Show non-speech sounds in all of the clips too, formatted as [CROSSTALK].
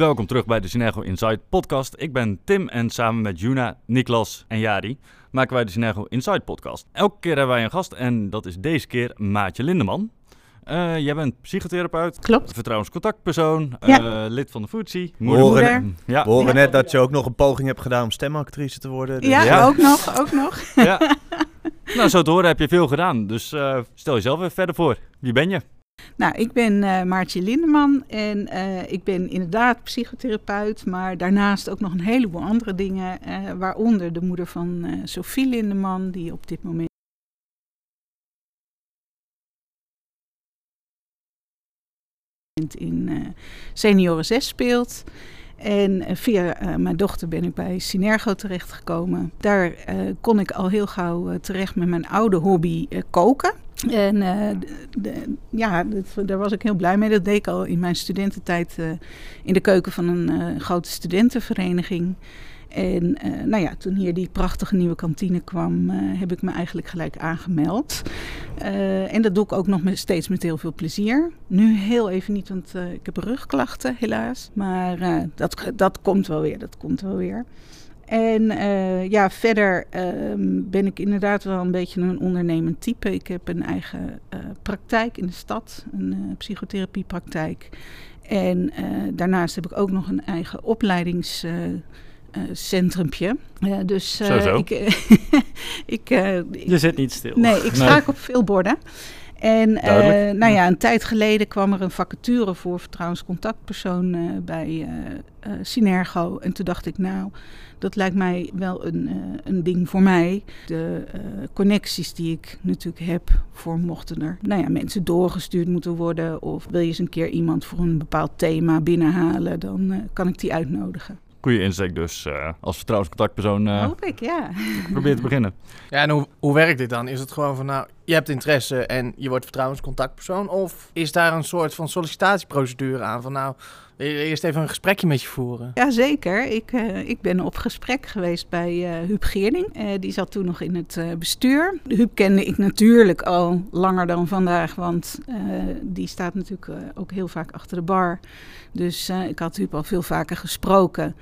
Welkom terug bij de Synergo Inside podcast. Ik ben Tim en samen met Juna, Niklas en Jari maken wij de Synergo Inside podcast. Elke keer hebben wij een gast en dat is deze keer Maatje Lindeman. Uh, jij bent psychotherapeut. Klopt. Vertrouwenscontactpersoon. Ja. Uh, lid van de FTSE. Horen, Moeder. net, we horen net dat je ook nog een poging hebt gedaan om stemactrice te worden. dus- Ja, Ja. ook nog, ook nog. ja. Nou, zo te horen heb je veel gedaan. Dus eh, stel jezelf even verder voor. Wie ben je? Nou, ik ben eh, Maartje Lindeman en eh, ik ben inderdaad psychotherapeut, maar daarnaast ook nog een heleboel andere dingen, eh, waaronder de moeder van Sophie Lindeman, die op dit moment in Senioren 6 speelt. En via mijn dochter ben ik bij Synergo terechtgekomen. Daar kon ik al heel gauw terecht met mijn oude hobby koken. En eh, d- d- ja, daar was ik heel blij mee. Dat deed ik al in mijn studententijd eh, in de keuken van een eh, grote studentenvereniging. En nou ja, toen hier die prachtige nieuwe kantine kwam, heb ik me eigenlijk gelijk aangemeld. En dat doe ik ook nog met, steeds met heel veel plezier. Nu heel even niet, want ik heb rugklachten helaas. Maar dat, dat komt wel weer, dat komt wel weer. En eh, ja, verder ehm, ben ik inderdaad wel een beetje een ondernemend type. Ik heb een eigen eh, praktijk in de stad, een eh, psychotherapiepraktijk. En eh, daarnaast heb ik ook nog een eigen opleidings... eh, eh, centrumpje. Dus eh, Zo, zo. ik, [LAUGHS] ik, ik- Je zit niet stil. Nee, ik sta op veel borden. En eh, nou ja, een tijd geleden kwam er een vacature voor vertrouwenscontactpersoon eh, bij eh, Synergo. En toen dacht ik, nou, dat lijkt mij wel een, een ding voor mij. De connecties die ik natuurlijk heb voor mochten er nou ja, mensen doorgestuurd moeten worden. Of wil je eens een keer iemand voor een bepaald thema binnenhalen, dan kan ik die uitnodigen. Goede insteek dus eh, als vertrouwenscontactpersoon eh Hoop ik, ja. probeer te beginnen. Ja, en hoe, hoe werkt dit dan? Is het gewoon van, nou, je hebt interesse en je wordt vertrouwenscontactpersoon? Of is daar een soort van sollicitatieprocedure aan? Van, nou, eerst even een gesprekje met je voeren? Jazeker, ik, eh, ik ben op gesprek geweest bij eh Huub Geerding. Eh, die zat toen nog in het eh, bestuur. Huub kende ik natuurlijk al langer dan vandaag, want eh, die staat natuurlijk eh, ook heel vaak achter de bar. Dus eh, ik had Huub al veel vaker gesproken.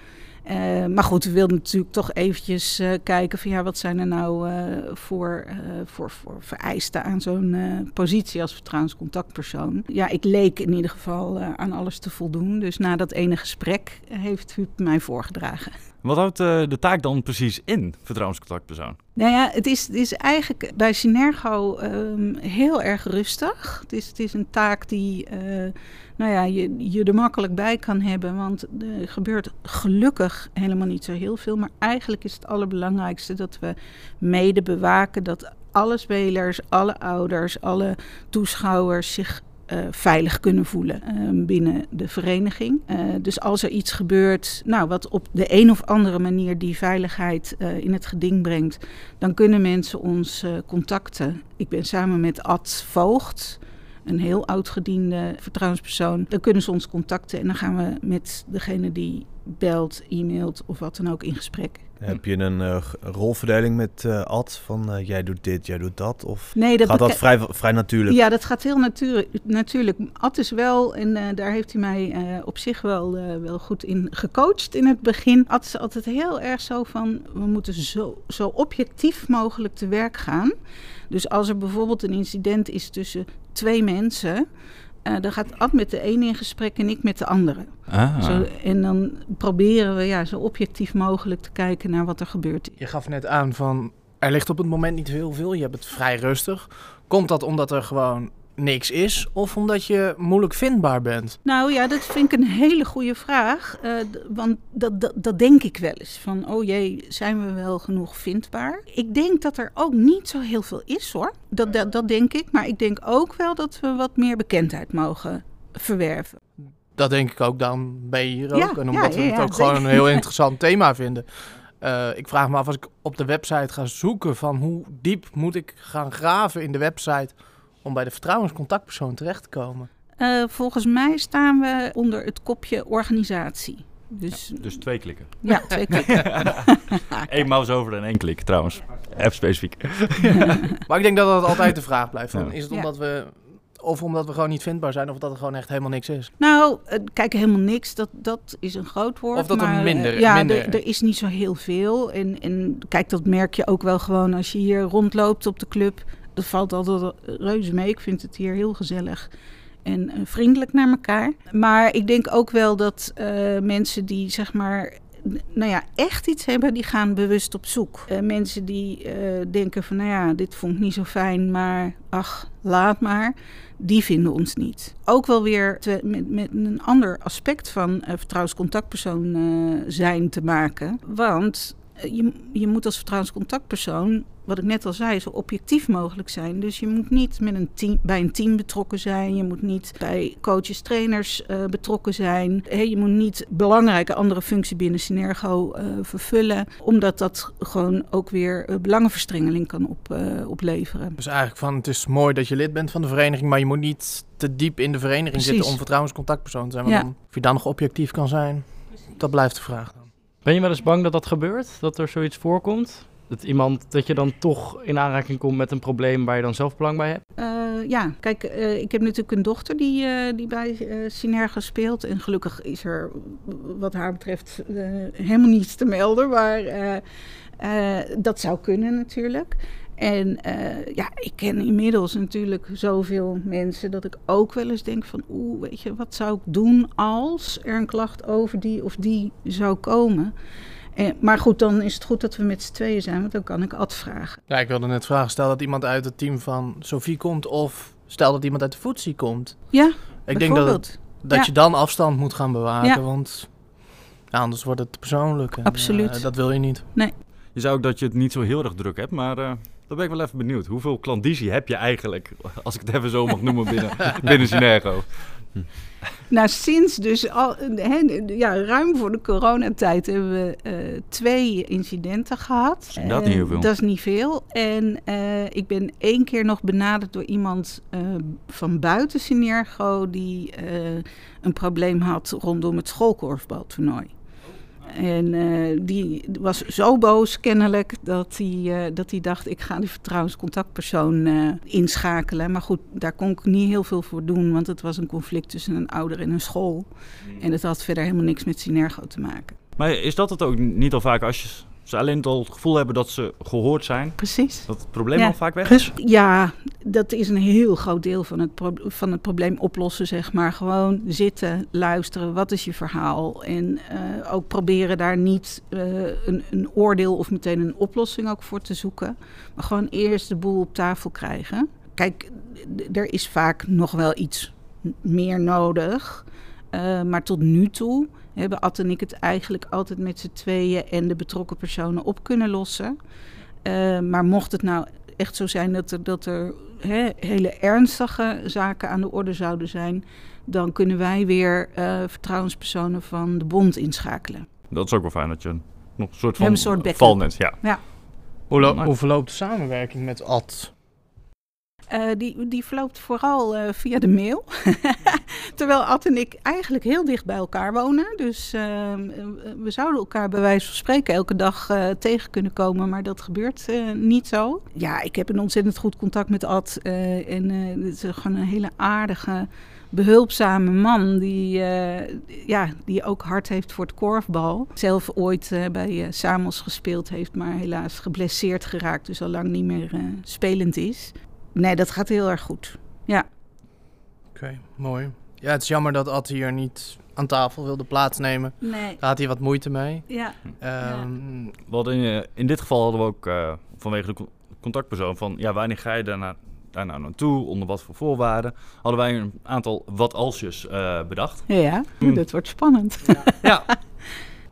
Eh, maar goed, we wilden natuurlijk toch eventjes eh, kijken van ja, wat zijn er nou eh, voor, voor, voor vereisten aan zo'n positie als vertrouwenscontactpersoon. Ja, ik leek in ieder geval aan alles te voldoen. Dus na dat ene gesprek heeft Huub mij voorgedragen. Wat houdt de taak dan precies in, vertrouwenscontactpersoon? Nou ja, het is, het is eigenlijk bij Synergo ehm, heel erg rustig. Het is, het is een taak die eh, nou ja, je, je er makkelijk bij kan hebben. Want er gebeurt gelukkig helemaal niet zo heel veel. Maar eigenlijk is het allerbelangrijkste dat we mede bewaken dat alle spelers, alle ouders, alle toeschouwers zich eh, veilig kunnen voelen eh, binnen de vereniging. Eh, dus als er iets gebeurt, nou, wat op de een of andere manier die veiligheid eh, in het geding brengt, dan kunnen mensen ons contacten. Ik ben samen met Ad Voogd, een heel oudgediende vertrouwenspersoon. Dan kunnen ze ons contacten en dan gaan we met degene die belt, e-mailt of wat dan ook in gesprek. Heb je een eh, rolverdeling met eh, Ad? Van eh, jij doet dit, jij doet dat? Of Nee, dat gaat dat vrij, vrij natuurlijk? Ja, dat gaat heel natuurlijk. natuurlijk. Ad is wel, en daar heeft hij mij op zich wel, wel goed in gecoacht in het begin. Ad is altijd heel erg zo van, we moeten zo, zo objectief mogelijk te werk gaan. Dus als er bijvoorbeeld een incident is tussen twee mensen... eh, dan gaat Ad met de ene in gesprek en ik met de andere. Ah. Zo, en dan proberen we ja, zo objectief mogelijk te kijken naar wat er gebeurt. Je gaf net aan van, er ligt op het moment niet heel veel. Je hebt het vrij rustig. Komt dat omdat er gewoon niks is? Of omdat je moeilijk vindbaar bent? Nou ja, dat vind ik een hele goede vraag. eh, want dat, dat, dat denk ik wel eens. Van, oh jee, zijn we wel genoeg vindbaar? Ik denk dat er ook niet zo heel veel is hoor. Dat, dat, dat denk ik. Maar ik denk ook wel dat we wat meer bekendheid mogen verwerven. Dat denk ik ook, dan ben je hier ook. Ja, en omdat ja, we het ook gewoon een heel [LAUGHS] interessant thema vinden. Eh, ik vraag me af als ik op de website ga zoeken van hoe diep moet ik gaan graven in de website om bij de vertrouwenscontactpersoon terecht te komen. Eh, volgens mij staan we onder het kopje organisatie. Dus Dus twee klikken. ja, twee [LAUGHS] klikken. [LAUGHS] Eén mouse over en één klik trouwens. Even specifiek. [LAUGHS] Maar ik denk dat dat altijd de vraag blijft. Van, Ja. Is het Ja. omdat we Of omdat we gewoon niet vindbaar zijn, of dat er gewoon echt helemaal niks is. Nou, eh, kijk, helemaal niks, dat, dat is een groot woord. Of dat er maar, eh, minder- Ja, minder- Er, er is niet zo heel veel. En, en kijk, dat merk je ook wel gewoon als je hier rondloopt op de club. Dat valt altijd reuze mee. Ik vind het hier heel gezellig en eh, vriendelijk naar elkaar. Maar ik denk ook wel dat eh, mensen die zeg maar. Nou ja, echt iets hebben, die gaan bewust op zoek. Eh, mensen die denken van, nou ja, dit vond ik niet zo fijn, maar ach, laat maar die vinden ons niet. Ook wel weer met, met een ander aspect van eh, vertrouwenscontactpersoon zijn te maken. Want je, je moet als vertrouwenscontactpersoon, wat ik net al zei, zo objectief mogelijk zijn. Dus je moet niet met een team, bij een team betrokken zijn. Je moet niet bij coaches, trainers eh, betrokken zijn. Je moet niet belangrijke andere functie binnen Synergo eh, vervullen. Omdat dat gewoon ook weer eh, belangenverstrengeling kan op, eh, opleveren. Dus eigenlijk van, het is mooi dat je lid bent van de vereniging, maar je moet niet te diep in de vereniging Precies. zitten om vertrouwenscontactpersoon te zijn. Want Ja. dan, of je dan nog objectief kan zijn, dat blijft de vraag. Ben je wel eens bang dat dat gebeurt? Dat er zoiets voorkomt? Dat iemand, dat je dan toch in aanraking komt met een probleem waar je dan zelf belang bij hebt? Eh, ja, kijk, eh, ik heb natuurlijk een dochter die, eh, die bij Synergo speelt. En gelukkig is er wat haar betreft helemaal niets te melden. Maar dat zou kunnen natuurlijk. En eh, ja, ik ken inmiddels natuurlijk zoveel mensen dat ik ook wel eens denk van... oeh, weet je, wat zou ik doen als er een klacht over die of die zou komen? Eh, maar goed, dan is het goed dat we met z'n tweeën zijn, want dan kan ik Ad vragen. Ja, ik wilde net vragen, stel dat iemand uit het team van Sophie komt of stel dat iemand uit de voetsie komt. Ja, Ik denk dat, het- dat Ja. je dan afstand moet gaan bewaken, Ja. want ja, anders wordt het persoonlijk. En, Absoluut. eh, dat wil je niet. Je zou ook dat je het niet zo heel erg druk hebt, maar eh daar ben ik wel even benieuwd. Hoeveel klandizie heb je eigenlijk, als ik het even zo mag noemen, binnen, [LAUGHS] binnen Synergo? Nou, sinds dus al, hè, ja, ruim voor de coronatijd hebben we eh, twee incidenten gehad. is inderdaad niet heel veel. Dat is niet veel. En eh, ik ben één keer nog benaderd door iemand eh, van buiten Synergo... die eh, een probleem had rondom het schoolkorfbaltoernooi. En eh, die was zo boos kennelijk dat hij, eh, dat hij dacht... ik ga die vertrouwenscontactpersoon eh, inschakelen. Maar goed, daar kon ik niet heel veel voor doen... want het was een conflict tussen een ouder en een school. En het had verder helemaal niks met Synergo te maken. Maar is dat het ook niet al vaak als je, ze alleen al het gevoel hebben dat ze gehoord zijn, Precies. dat het probleem Ja. al vaak weg is? Ja, dat is een heel groot deel van het, van het probleem oplossen, zeg maar. Gewoon zitten, luisteren, wat is je verhaal? En eh, ook proberen daar niet eh, een, een oordeel of meteen een oplossing ook voor te zoeken. Maar gewoon eerst de boel op tafel krijgen. Kijk, er is vaak nog wel iets meer nodig. Eh, maar tot nu toe hebben Ad en ik het eigenlijk altijd met z'n tweeën en de betrokken personen op kunnen lossen. Eh, maar mocht het nou echt zo zijn dat er, dat er hè, hele ernstige zaken aan de orde zouden zijn, dan kunnen wij weer eh, vertrouwenspersonen van de bond inschakelen. Dat is ook wel fijn dat je nog een soort van een soort valnet, ja. Hoe, lo- Maar- hoe verloopt de samenwerking met Ad? Eh, die, die verloopt vooral eh, via de mail. [LAUGHS] Terwijl Ad en ik eigenlijk heel dicht bij elkaar wonen. Dus eh, we zouden elkaar bij wijze van spreken elke dag tegen kunnen komen. Maar dat gebeurt niet zo. Ja, ik heb een ontzettend goed contact met Ad. en het is gewoon een hele aardige, behulpzame man. Die, ja, die ook hard heeft voor het korfbal. Zelf ooit bij Samos gespeeld heeft. Maar helaas geblesseerd geraakt. Dus al lang niet meer spelend is. Nee, dat gaat heel erg goed. Oké, mooi. Ja, het is jammer dat Ad hier niet aan tafel wilde plaatsnemen. Nee. Daar had hij wat moeite mee. Ja. Ehm, We hadden in, in dit geval hadden we ook eh, vanwege de co- contactpersoon van ja, wanneer ga je daarna, daar nou naartoe, onder wat voor voorwaarden, hadden wij een aantal wat alsjes eh, bedacht. Ja, Hmm. dat wordt spannend. Ja, [LAUGHS]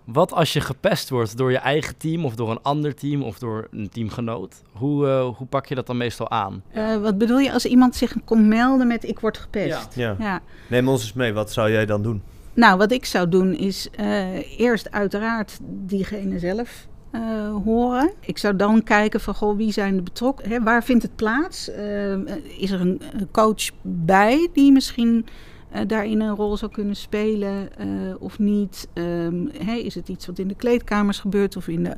Wat als je gepest wordt door je eigen team of door een ander team of door een teamgenoot? Hoe, eh, hoe pak je dat dan meestal aan? Eh, wat bedoel je als iemand zich komt melden met ik word gepest? Ja. Ja. Neem ons eens mee, wat zou jij dan doen? Nou, wat ik zou doen is eh, eerst uiteraard diegene zelf eh, horen. Ik zou dan kijken van goh, wie zijn de betrokken? Hè, waar vindt het plaats? Is er een, coach bij die misschien daarin een rol zou kunnen spelen eh, of niet. Ehm, is het iets wat in de kleedkamers gebeurt of in de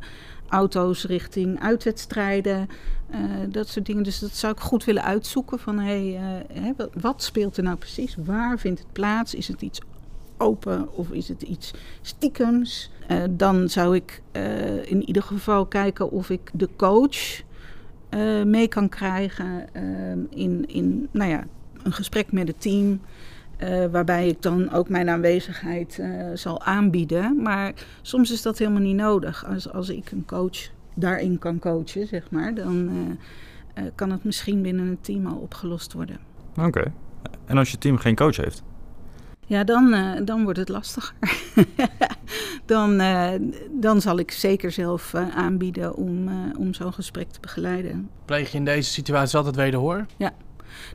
auto's richting uitwedstrijden? eh, dat soort dingen. Dus dat zou ik goed willen uitzoeken van hey, eh, wat, speelt er nou precies? Waar vindt het plaats? Is het iets open of is het iets stiekems? Eh, dan zou ik eh, in ieder geval kijken of ik de coach eh, mee kan krijgen ehm, in, in nou ja, een gesprek met het team. Eh, waarbij ik dan ook mijn aanwezigheid eh, zal aanbieden. Maar soms is dat helemaal niet nodig. Als, als ik een coach daarin kan coachen, zeg maar, dan eh, eh, kan het misschien binnen het team al opgelost worden. Oké. En als je team geen coach heeft? Ja, dan, eh, dan wordt het lastiger. [LAUGHS] dan, eh, dan zal ik zeker zelf eh, aanbieden om, eh, om zo'n gesprek te begeleiden. Pleeg je in deze situatie altijd wederhoor?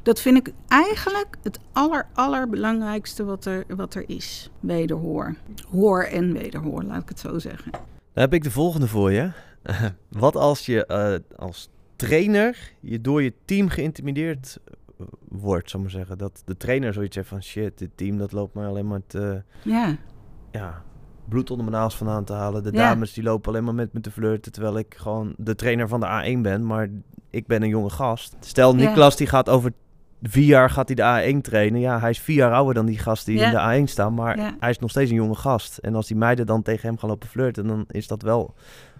Dat vind ik eigenlijk het aller, allerbelangrijkste wat er, wat er is. Wederhoor. Hoor en wederhoor, laat ik het zo zeggen. Dan heb ik de volgende voor je. [LAUGHS] Wat als je eh, als trainer je door je team geïntimideerd eh, wordt, zal ik maar zeggen. Dat de trainer zoiets heeft van shit, dit team dat loopt mij alleen maar te, Ja, ja, bloed onder mijn naast vandaan te halen. De Ja. dames die lopen alleen maar met me te flirten, terwijl ik gewoon de trainer van de A1 ben, maar ik ben een jonge gast. Stel, Ja. Niklas die gaat over vier jaar gaat hij de A1 trainen. Ja, hij is vier jaar ouder dan die gast die Ja. in de A1 staan, maar hij is nog steeds een jonge gast. En als die meiden dan tegen hem gaan lopen flirten, dan is dat wel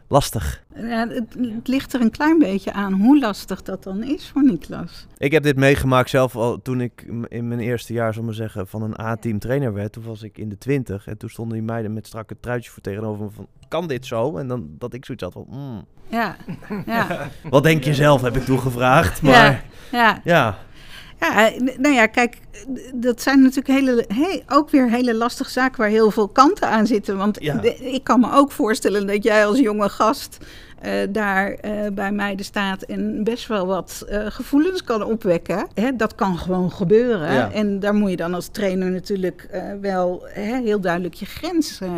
lastig. ja het, het ligt er een klein beetje aan hoe lastig dat dan is voor Niklas. Ik heb dit meegemaakt zelf al toen ik in mijn eerste jaar, zal maar zeggen, van een A-team trainer werd. Toen was ik in de twintig en toen stonden die meiden met strakke truitjes voor tegenover me van, kan dit zo? En dan dat ik zoiets had van, mm, Ja, ja, [LAUGHS] wat denk je zelf, heb ik toen gevraagd. Maar ja. ja, Ja, n- nou ja, kijk, dat zijn natuurlijk hele, he- ook weer hele lastige zaken waar heel veel kanten aan zitten. Want Ja. ik kan me ook voorstellen dat jij als jonge gast eh, daar eh, bij mij staat en best wel wat eh, gevoelens kan opwekken. Hè, dat kan gewoon gebeuren. Ja. En daar moet je dan als trainer natuurlijk eh, wel hè, heel duidelijk je grens eh,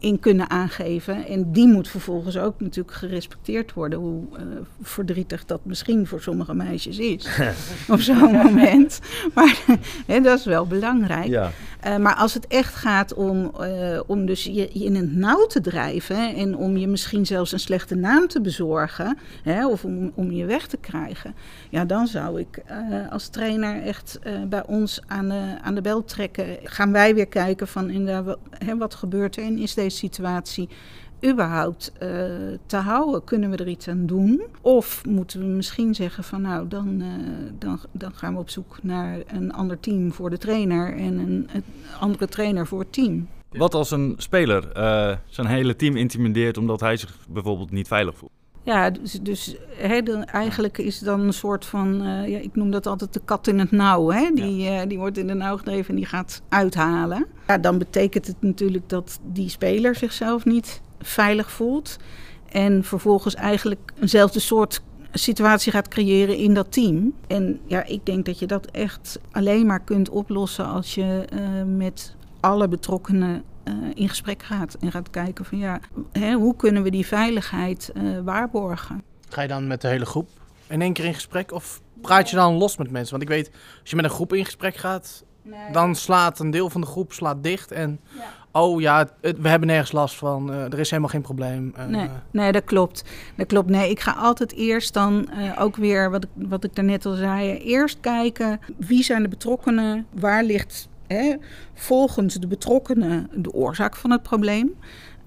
in kunnen aangeven. En die moet vervolgens ook natuurlijk gerespecteerd worden, hoe eh, verdrietig dat misschien voor sommige meisjes is [LAUGHS] op zo'n moment. Maar [LAUGHS] dat is wel belangrijk. ja. Eh, maar als het echt gaat om, eh, om dus je, in het nauw te drijven en om je misschien zelfs een slechte naam te bezorgen, hè, of om, om je weg te krijgen, ja, dan zou ik eh, als trainer echt bij ons aan de, aan de bel trekken. Gaan wij weer kijken van inderdaad, wat, hè, wat gebeurt er en is deze situatie überhaupt eh, te houden? Kunnen we er iets aan doen? Of moeten we misschien zeggen van nou, dan, eh, dan, dan gaan we op zoek naar een ander team voor de trainer en een, een andere trainer voor het team. Wat als een speler eh, zijn hele team intimideert omdat hij zich bijvoorbeeld niet veilig voelt? Ja, dus, dus eigenlijk is dan een soort van, ja, ik noem dat altijd de kat in het nauw. Hè? Die, die wordt in de nauw gedreven en die gaat uithalen. Ja, dan betekent het natuurlijk dat die speler zichzelf niet veilig voelt. En vervolgens eigenlijk eenzelfde soort situatie gaat creëren in dat team. En ja, ik denk dat je dat echt alleen maar kunt oplossen als je eh, met alle betrokkenen eh, in gesprek gaat en gaat kijken van ja, hè, hoe kunnen we die veiligheid eh, waarborgen? Ga je dan met de hele groep in één keer in gesprek? Of praat je dan los met mensen? Want ik weet, als je met een groep in gesprek gaat, dan slaat een deel van de groep slaat dicht. En oh ja, we hebben nergens last van. eh, er is helemaal geen probleem. eh, Nee, nee, dat klopt. Dat klopt. Nee, ik ga altijd eerst dan eh, ook weer, wat ik, wat ik daarnet al zei, eerst kijken wie zijn de betrokkenen, waar ligt hè, volgens de betrokkenen de oorzaak van het probleem.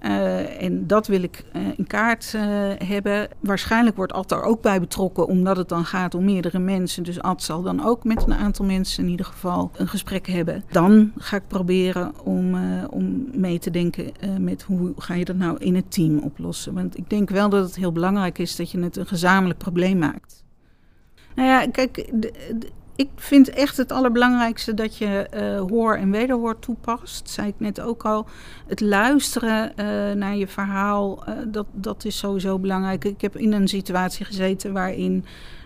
Eh, en dat wil ik eh, in kaart eh, hebben. Waarschijnlijk wordt Ad er ook bij betrokken, omdat het dan gaat om meerdere mensen. Dus Ad zal dan ook met een aantal mensen in ieder geval een gesprek hebben. Dan ga ik proberen om, om mee te denken met hoe ga je dat nou in het team oplossen. Want ik denk wel dat het heel belangrijk is dat je het een gezamenlijk probleem maakt. Nou ja, kijk, de- ik vind echt het allerbelangrijkste dat je eh, hoor en wederhoor toepast. Zei ik net ook al. Het luisteren eh, naar je verhaal, eh, dat, dat is sowieso belangrijk. Ik heb in een situatie gezeten waarin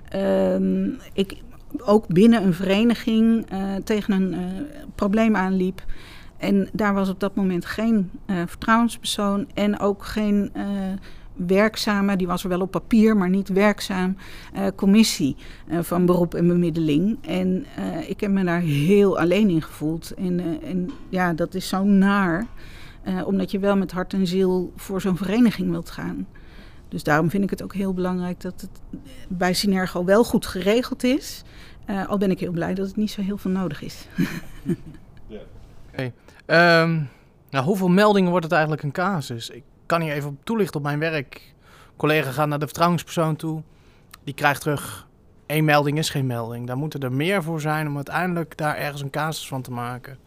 ehm, ik ook binnen een vereniging tegen een probleem aanliep. En daar was op dat moment geen vertrouwenspersoon en ook geen werkzame, die was er wel op papier, maar niet werkzaam, eh, commissie eh, van beroep en bemiddeling. En eh, ik heb me daar heel alleen in gevoeld. En, en ja, dat is zo naar, omdat je wel met hart en ziel voor zo'n vereniging wilt gaan. Dus daarom vind ik het ook heel belangrijk dat het bij Synergo wel goed geregeld is. Al ben ik heel blij dat het niet zo heel veel nodig is. [LAUGHS] Ehm, nou, hoeveel meldingen wordt het eigenlijk een casus? Ik kan hier even op toelichten op mijn werk. collega gaat naar de vertrouwenspersoon toe. Die krijgt terug, één melding is geen melding. Daar moeten er meer voor zijn om uiteindelijk daar ergens een casus van te maken.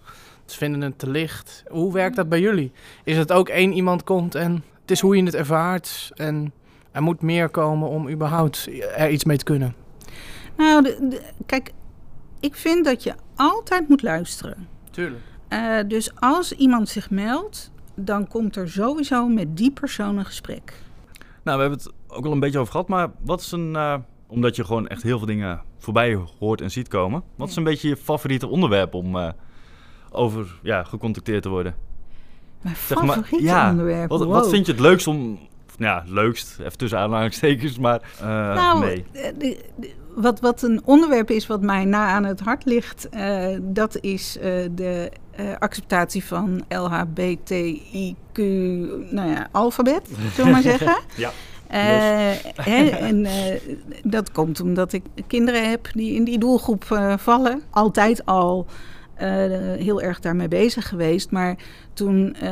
Ze vinden het te licht. Hoe werkt dat bij jullie? Is het ook één iemand komt en het is hoe je het ervaart... en er moet meer komen om überhaupt er iets mee te kunnen? Nou, de- de- kijk, ik vind dat je altijd moet luisteren. Tuurlijk. Eh, dus als iemand zich meldt, dan komt er sowieso met die persoon een gesprek. Nou, we hebben het ook al een beetje over gehad, maar wat is een... eh, omdat je gewoon echt heel veel dingen voorbij hoort en ziet komen. Wat is een beetje je favoriete onderwerp om eh, over ja, gecontacteerd te worden? Mijn Zeg maar, favoriete ja, onderwerp. Wat, wow. wat vind je het leukst om... ja, leukst, even tussen aanhalingstekens, maar eh, Nou, nee. de- de- wat, wat een onderwerp is wat mij na aan het hart ligt, dat is de eh, acceptatie van LHBTIQ, nou ja, alfabet, zullen we maar [LAUGHS] zeggen. Ja. Eh, hè, en eh, dat komt omdat ik kinderen heb die in die doelgroep vallen. Altijd al heel erg daarmee bezig geweest. Maar toen eh,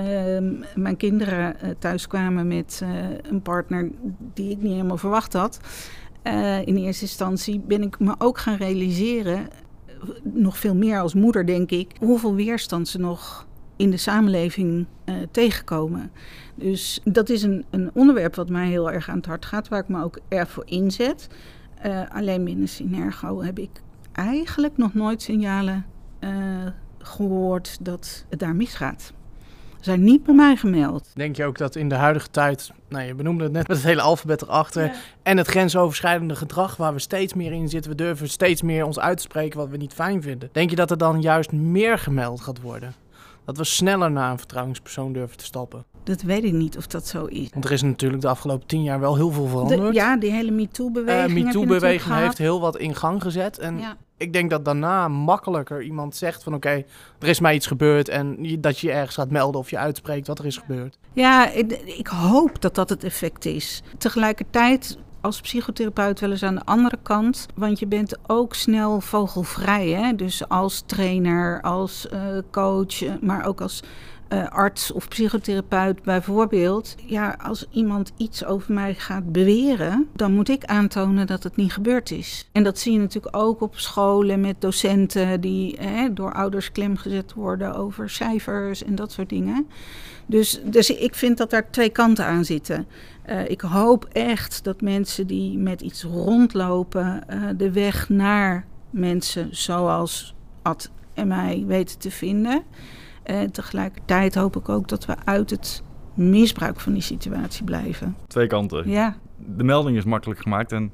mijn kinderen thuis kwamen met een partner die ik niet helemaal verwacht had. in eerste instantie ben ik me ook gaan realiseren, nog veel meer als moeder denk ik, hoeveel weerstand ze nog in de samenleving eh, tegenkomen. Dus dat is een, een onderwerp wat mij heel erg aan het hart gaat, waar ik me ook erg voor inzet. Eh, alleen binnen Synergo heb ik eigenlijk nog nooit signalen eh, gehoord dat het daar misgaat. Zijn niet bij mij gemeld. Denk je ook dat in de huidige tijd, nou je benoemde het net met het hele alfabet erachter, en het grensoverschrijdende gedrag waar we steeds meer in zitten, we durven steeds meer ons uit te spreken wat we niet fijn vinden. Denk je dat er dan juist meer gemeld gaat worden? Dat we sneller naar een vertrouwenspersoon durven te stappen? Dat weet ik niet of dat zo is. Want er is natuurlijk de afgelopen tien jaar wel heel veel De, veranderd. ja, die hele MeToo-beweging. Natuurlijk MeToo-beweging heeft heel wat in gang gezet. En Ja. ik denk dat daarna makkelijker iemand zegt van oké, er is mij iets gebeurd. En dat je je ergens gaat melden of je uitspreekt wat er is gebeurd. Ja, ik, ik hoop dat dat het effect is. Tegelijkertijd als psychotherapeut wel eens aan de andere kant. Want je bent ook snel vogelvrij. Hè? Dus als trainer, als eh, coach, eh, maar ook als eh, arts of psychotherapeut bijvoorbeeld. Ja, als iemand iets over mij gaat beweren, dan moet ik aantonen dat het niet gebeurd is. En dat zie je natuurlijk ook op scholen met docenten die hè, door ouders klemgezet worden over cijfers en dat soort dingen. Dus, dus ik vind dat daar twee kanten aan zitten. Eh, ik hoop echt dat mensen die met iets rondlopen, eh, de weg naar mensen zoals Ad en mij weten te vinden. En tegelijkertijd hoop ik ook dat we uit het misbruik van die situatie blijven. Twee kanten. Ja, De melding is makkelijk gemaakt en,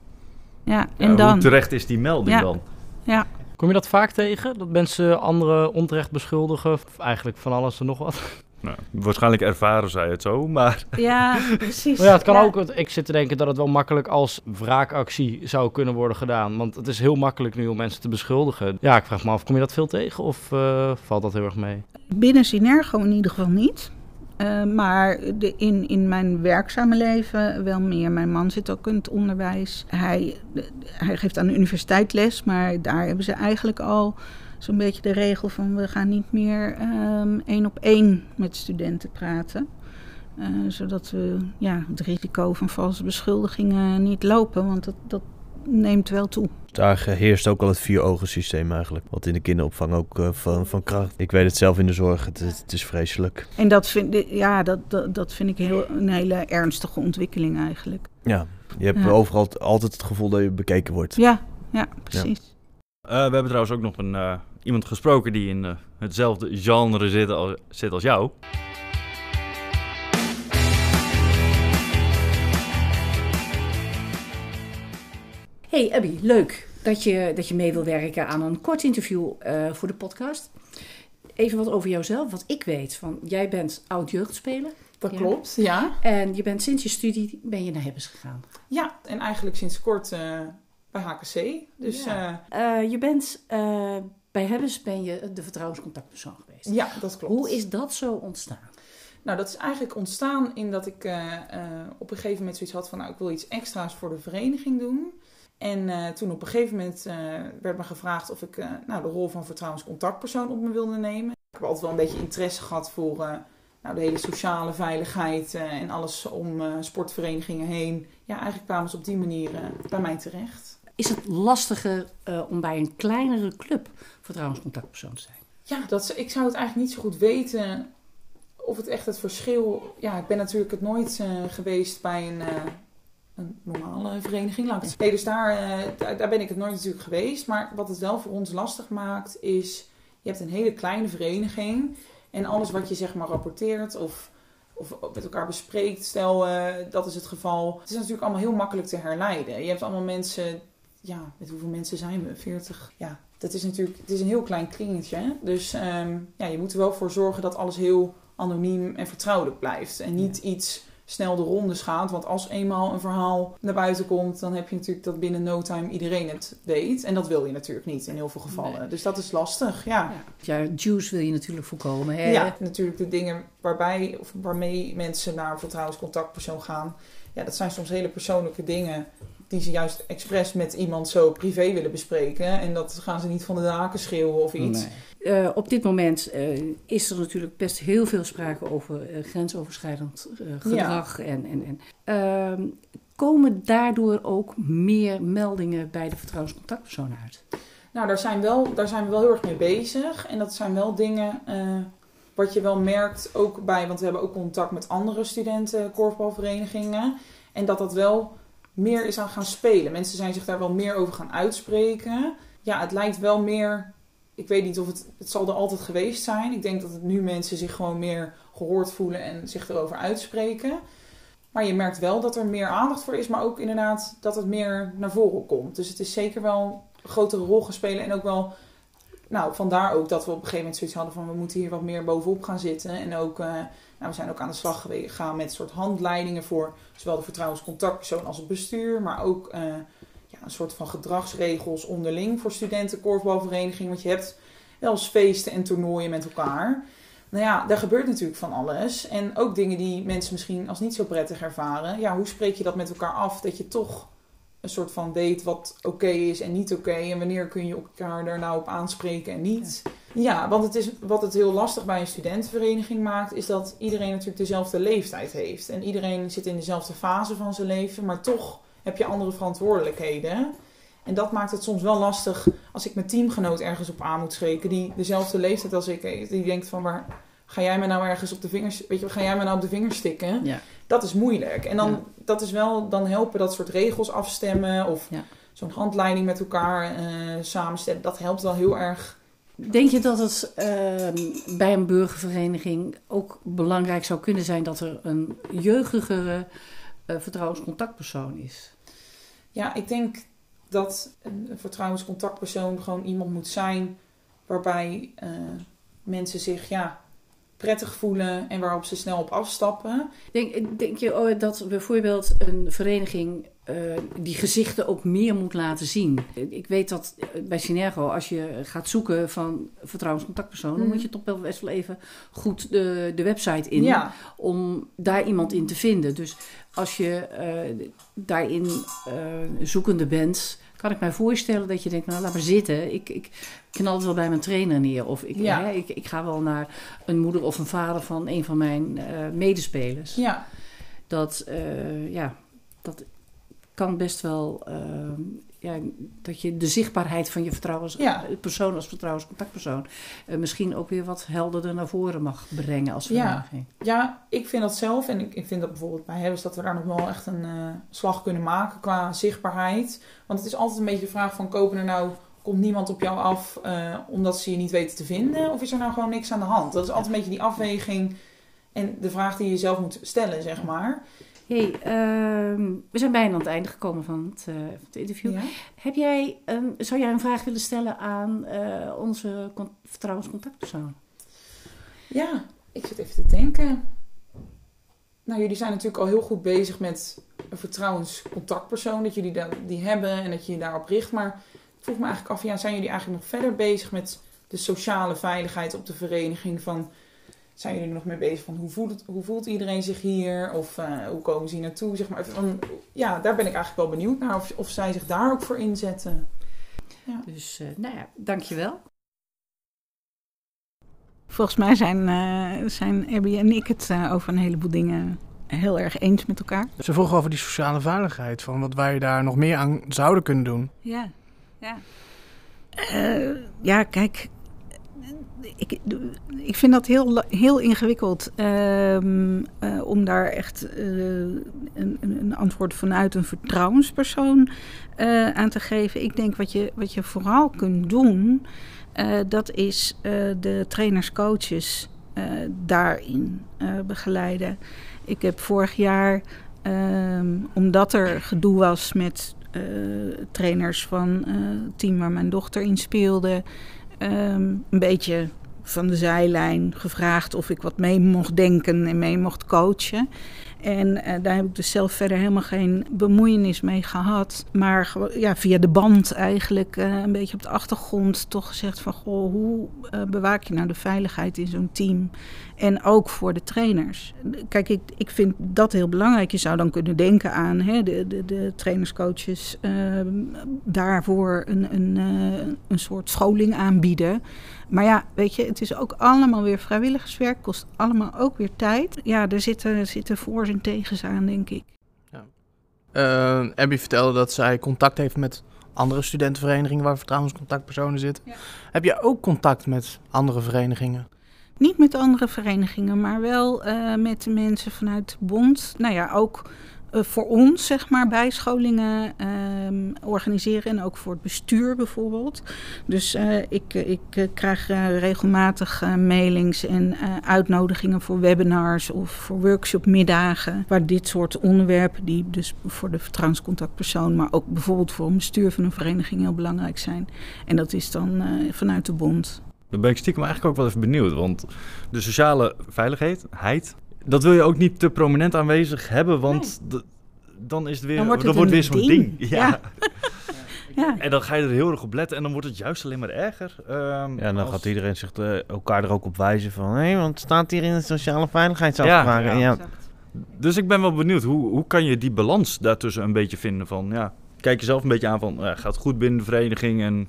ja. ja, en dan. hoe terecht is die melding Ja. dan? Ja. Kom je dat vaak tegen? Dat mensen anderen onterecht beschuldigen? Of eigenlijk van alles en nog wat? Nou, waarschijnlijk ervaren zij het zo, maar ja, [LAUGHS] precies. Maar ja, het kan Ja. ook. Ik zit te denken dat het wel makkelijk als wraakactie zou kunnen worden gedaan. Want het is heel makkelijk nu om mensen te beschuldigen. Ja, ik vraag me af, kom je dat veel tegen of eh, valt dat heel erg mee? Binnen Synergo in ieder geval niet. Eh, maar de, in, in mijn werkzame leven wel meer. Mijn man zit ook in het onderwijs. Hij, de- hij geeft aan de universiteit les, maar daar hebben ze eigenlijk al zo'n beetje de regel van we gaan niet meer ehm, één op één met studenten praten. Eh, zodat we ja, het risico van valse beschuldigingen niet lopen, want dat, dat neemt wel toe. Daar heerst ook al het vier ogen systeem eigenlijk. Wat in de kinderopvang ook eh, van, van kracht. Ik weet het zelf in de zorg, het, het is vreselijk. En dat vind, ik- ja, dat, dat, dat vind ik heel, een hele ernstige ontwikkeling eigenlijk. Ja, je hebt Ja. overal altijd het gevoel dat je bekeken wordt. Ja, ja precies. Eh, we hebben trouwens ook nog een, eh, iemand gesproken die in eh, hetzelfde genre zit als, zit als jou. Hey Abby, leuk dat je, dat je mee wil werken aan een kort interview eh, voor de podcast. Even wat over jouzelf, wat ik weet. Van, jij bent oud jeugdspeler. Dat Ja. klopt, ja. En je bent sinds je studie ben je naar Hebbes gegaan. Ja, en eigenlijk sinds kort eh, bij HKC. Dus Ja. Eh, je bent eh, bij Hebbes ben je de vertrouwenscontactpersoon geweest. ja, dat klopt. Hoe is dat zo ontstaan? Nou, dat is eigenlijk ontstaan in dat ik eh, eh, op een gegeven moment zoiets had van... nou, ik wil iets extra's voor de vereniging doen. En eh, toen op een gegeven moment werd me gevraagd of ik nou, de rol van vertrouwenscontactpersoon op me wilde nemen. Ik heb altijd wel een beetje interesse gehad voor nou, de hele sociale veiligheid en alles om sportverenigingen heen. Ja, eigenlijk kwamen ze op die manier bij mij terecht. Is het lastiger eh, om bij een kleinere club vertrouwenscontactpersoon te zijn? Ja, dat, ik zou het eigenlijk niet zo goed weten of het echt het verschil... Ja, ik ben natuurlijk het nooit eh, geweest bij een, eh, een normale vereniging. Het- Nee, dus daar, daar, ben ik het nooit natuurlijk geweest. Maar wat het wel voor ons lastig maakt is... Je hebt een hele kleine vereniging. En alles wat je zeg maar rapporteert of, of met elkaar bespreekt... Stel, dat is het geval. Het is natuurlijk allemaal heel makkelijk te herleiden. Je hebt allemaal mensen... Ja, met hoeveel mensen zijn we? 40? Ja, dat is natuurlijk... Het is een heel klein kringetje. Dus ehm, ja, je moet er wel voor zorgen dat alles heel anoniem en vertrouwelijk blijft. En niet iets snel de rondes gaat. Want als eenmaal een verhaal naar buiten komt, dan heb je natuurlijk dat binnen no time iedereen het weet. En dat wil je natuurlijk niet in heel veel gevallen. Nee. Dus dat is lastig, ja. Ja, ja juice wil je natuurlijk voorkomen. Hè? Ja, natuurlijk de dingen waarbij, of waarmee mensen naar een vertrouwenscontactpersoon gaan. Ja, dat zijn soms hele persoonlijke dingen die ze juist expres met iemand zo privé willen bespreken. En dat gaan ze niet van de daken schreeuwen of iets. Nee. Eh, op dit moment eh, is er natuurlijk best heel veel sprake over eh, grensoverschrijdend eh, gedrag. En, en, en, Ehm, komen daardoor ook meer meldingen bij de vertrouwenscontactpersoon uit? Nou, daar zijn, wel, daar zijn we wel heel erg mee bezig. En dat zijn wel dingen eh, wat je wel merkt ook bij... Want we hebben ook contact met andere studenten, korfbalverenigingen. En dat dat wel meer is aan gaan spelen. Mensen zijn zich daar wel meer over gaan uitspreken. Ja, het lijkt wel meer... Ik weet niet of het... Het zal er altijd geweest zijn. Ik denk dat het nu mensen zich gewoon meer gehoord voelen en zich erover uitspreken. Maar je merkt wel dat er meer aandacht voor is. Maar ook inderdaad dat het meer naar voren komt. Dus het is zeker wel een grotere rol gaan spelen. En ook wel, nou, vandaar ook dat we op een gegeven moment zoiets hadden van we moeten hier wat meer bovenop gaan zitten. En ook, eh, nou, we zijn ook aan de slag gegaan met soort handleidingen voor zowel de vertrouwenscontactpersoon als het bestuur. Maar ook eh, ja, een soort van gedragsregels onderling voor studenten, korfbalvereniging. Want je hebt wel eens feesten en toernooien met elkaar. Nou ja, daar gebeurt natuurlijk van alles. En ook dingen die mensen misschien als niet zo prettig ervaren. Ja, hoe spreek je dat met elkaar af? Dat je toch een soort van weet wat oké is en niet oké. en wanneer kun je elkaar daar nou op aanspreken en niet. Want het is, wat het heel lastig bij een studentenvereniging maakt... is dat iedereen natuurlijk dezelfde leeftijd heeft. En iedereen zit in dezelfde fase van zijn leven... maar toch heb je andere verantwoordelijkheden. En dat maakt het soms wel lastig als ik mijn teamgenoot ergens op aan moet spreken... die dezelfde leeftijd als ik heeft. Die denkt van, waar ga jij me nou ergens op de vingers... weet je, ga jij me nou op de vingers stikken? Ja. Dat is moeilijk. En dan, Ja. dat is wel, dan helpen dat soort regels afstemmen of Ja. zo'n handleiding met elkaar eh, samenstellen. Dat helpt wel heel erg. Denk je dat het ehm, bij een burgervereniging ook belangrijk zou kunnen zijn dat er een jeugdigere eh, vertrouwenscontactpersoon is? Ja, ik denk dat een vertrouwenscontactpersoon gewoon iemand moet zijn waarbij eh, mensen zich ja, prettig voelen en waarop ze snel op afstappen. Denk, denk je oh, dat bijvoorbeeld een vereniging eh, die gezichten ook meer moet laten zien? Ik weet dat eh, bij Synergo, als je gaat zoeken van vertrouwenscontactpersoon, dan Mhm. moet je toch wel best wel even goed de, de website in Ja, om daar iemand in te vinden. Dus als je eh, daarin zoekende bent, kan ik mij voorstellen dat je denkt, nou laat maar zitten. Ik, ik knal het wel bij mijn trainer neer. Of ik, Ja. hè, ik, ik ga wel naar een moeder of een vader van een van mijn medespelers. ja, Dat, ja, dat kan best wel... eh, ja, dat je de zichtbaarheid van je vertrouwens, Ja. eh, persoon als vertrouwenscontactpersoon... eh, misschien ook weer wat helderder naar voren mag brengen als Ja. vereniging. ja, ik vind dat zelf. En ik, ik vind dat bijvoorbeeld bij Hebbes dat we daar nog wel echt een eh, slag kunnen maken qua zichtbaarheid. Want het is altijd een beetje de vraag van kopen er nou... Komt niemand op jou af omdat ze je niet weten te vinden? Of is er nou gewoon niks aan de hand? Dat is altijd een beetje die afweging en de vraag die je zelf moet stellen, zeg maar. Hey, ehm, we zijn bijna aan het einde gekomen van het, eh, van het interview. Ja. Heb jij, een- zou jij een vraag willen stellen aan eh, onze con- vertrouwenscontactpersoon? ja, ik zit even te denken. nou, jullie zijn natuurlijk al heel goed bezig met een vertrouwenscontactpersoon. Dat jullie dat, die hebben en dat je je daarop richt. Maar ik vroeg me eigenlijk af, ja, zijn jullie eigenlijk nog verder bezig met de sociale veiligheid op de vereniging? Van, zijn jullie er nog mee bezig van hoe voelt, hoe voelt iedereen zich hier? Of uh, hoe komen ze hier naartoe? Zeg maar. Van, ja, daar ben ik eigenlijk wel benieuwd naar. Of, of zij zich daar ook voor inzetten. Ja. Dus, uh, nou ja, dankjewel. Volgens mij zijn, uh, zijn Abby en ik het uh, over een heleboel dingen heel erg eens met elkaar. Ze vroegen over die sociale veiligheid, van wat wij daar nog meer aan zouden kunnen doen. Ja, ja. Uh, ja, kijk, ik, ik vind dat heel, heel ingewikkeld um, uh, om daar echt uh, een, een, antwoord vanuit een vertrouwenspersoon uh, aan te geven. Ik denk wat je, wat je vooral kunt doen, dat is de trainers, coaches daarin begeleiden. Ik heb vorig jaar, um, omdat er gedoe was met trainers van het team waar mijn dochter in speelde um, een beetje van de zijlijn gevraagd of ik wat mee mocht denken en mee mocht coachen. En uh, daar heb ik dus zelf verder helemaal geen bemoeienis mee gehad. Maar ja, via de band eigenlijk uh, een beetje op de achtergrond toch gezegd van... Goh, hoe uh, bewaak je nou de veiligheid in zo'n team? En ook voor de trainers. Kijk, ik, ik vind dat heel belangrijk. Je zou dan kunnen denken aan hè, de, de, de trainerscoaches daarvoor een, een, een soort scholing aanbieden... Maar ja, weet je, het is ook allemaal weer vrijwilligerswerk, kost allemaal ook weer tijd. Ja, er zitten, zitten voor's en tegens aan, denk ik. Ja. Uh, Abby vertelde dat zij contact heeft met andere studentenverenigingen waar vertrouwenscontactpersonen zitten. Ja. Heb je ook contact met andere verenigingen? Niet met andere verenigingen, maar wel uh, met mensen vanuit de bond. Nou ja, ook voor ons, zeg maar, bijscholingen um, organiseren. En ook voor het bestuur bijvoorbeeld. Dus uh, ik, ik krijg uh, regelmatig mailings en uitnodigingen voor webinars of voor workshopmiddagen. Waar dit soort onderwerpen, die dus voor de vertrouwenscontactpersoon, maar ook bijvoorbeeld voor een bestuur van een vereniging heel belangrijk zijn. En dat is dan vanuit de bond. Dan ben ik stiekem eigenlijk ook wel even benieuwd. Want de sociale veiligheid, dat wil je ook niet te prominent aanwezig hebben, want nee. dan is het weer, dan wordt, het dan wordt weer zo'n ding. ding. Ja. ja. [LAUGHS] ja. En dan ga je er heel erg op letten en dan wordt het juist alleen maar erger. Um, ja, en dan als... gaat iedereen zich uh, elkaar er ook op wijzen van... hé, hey, want staat hier in de sociale veiligheidsafspraken. Ja, ja. Dus ik ben wel benieuwd, hoe, hoe kan je die balans daartussen een beetje vinden van... ja, kijk jezelf een beetje aan van, uh, gaat het goed binnen de vereniging en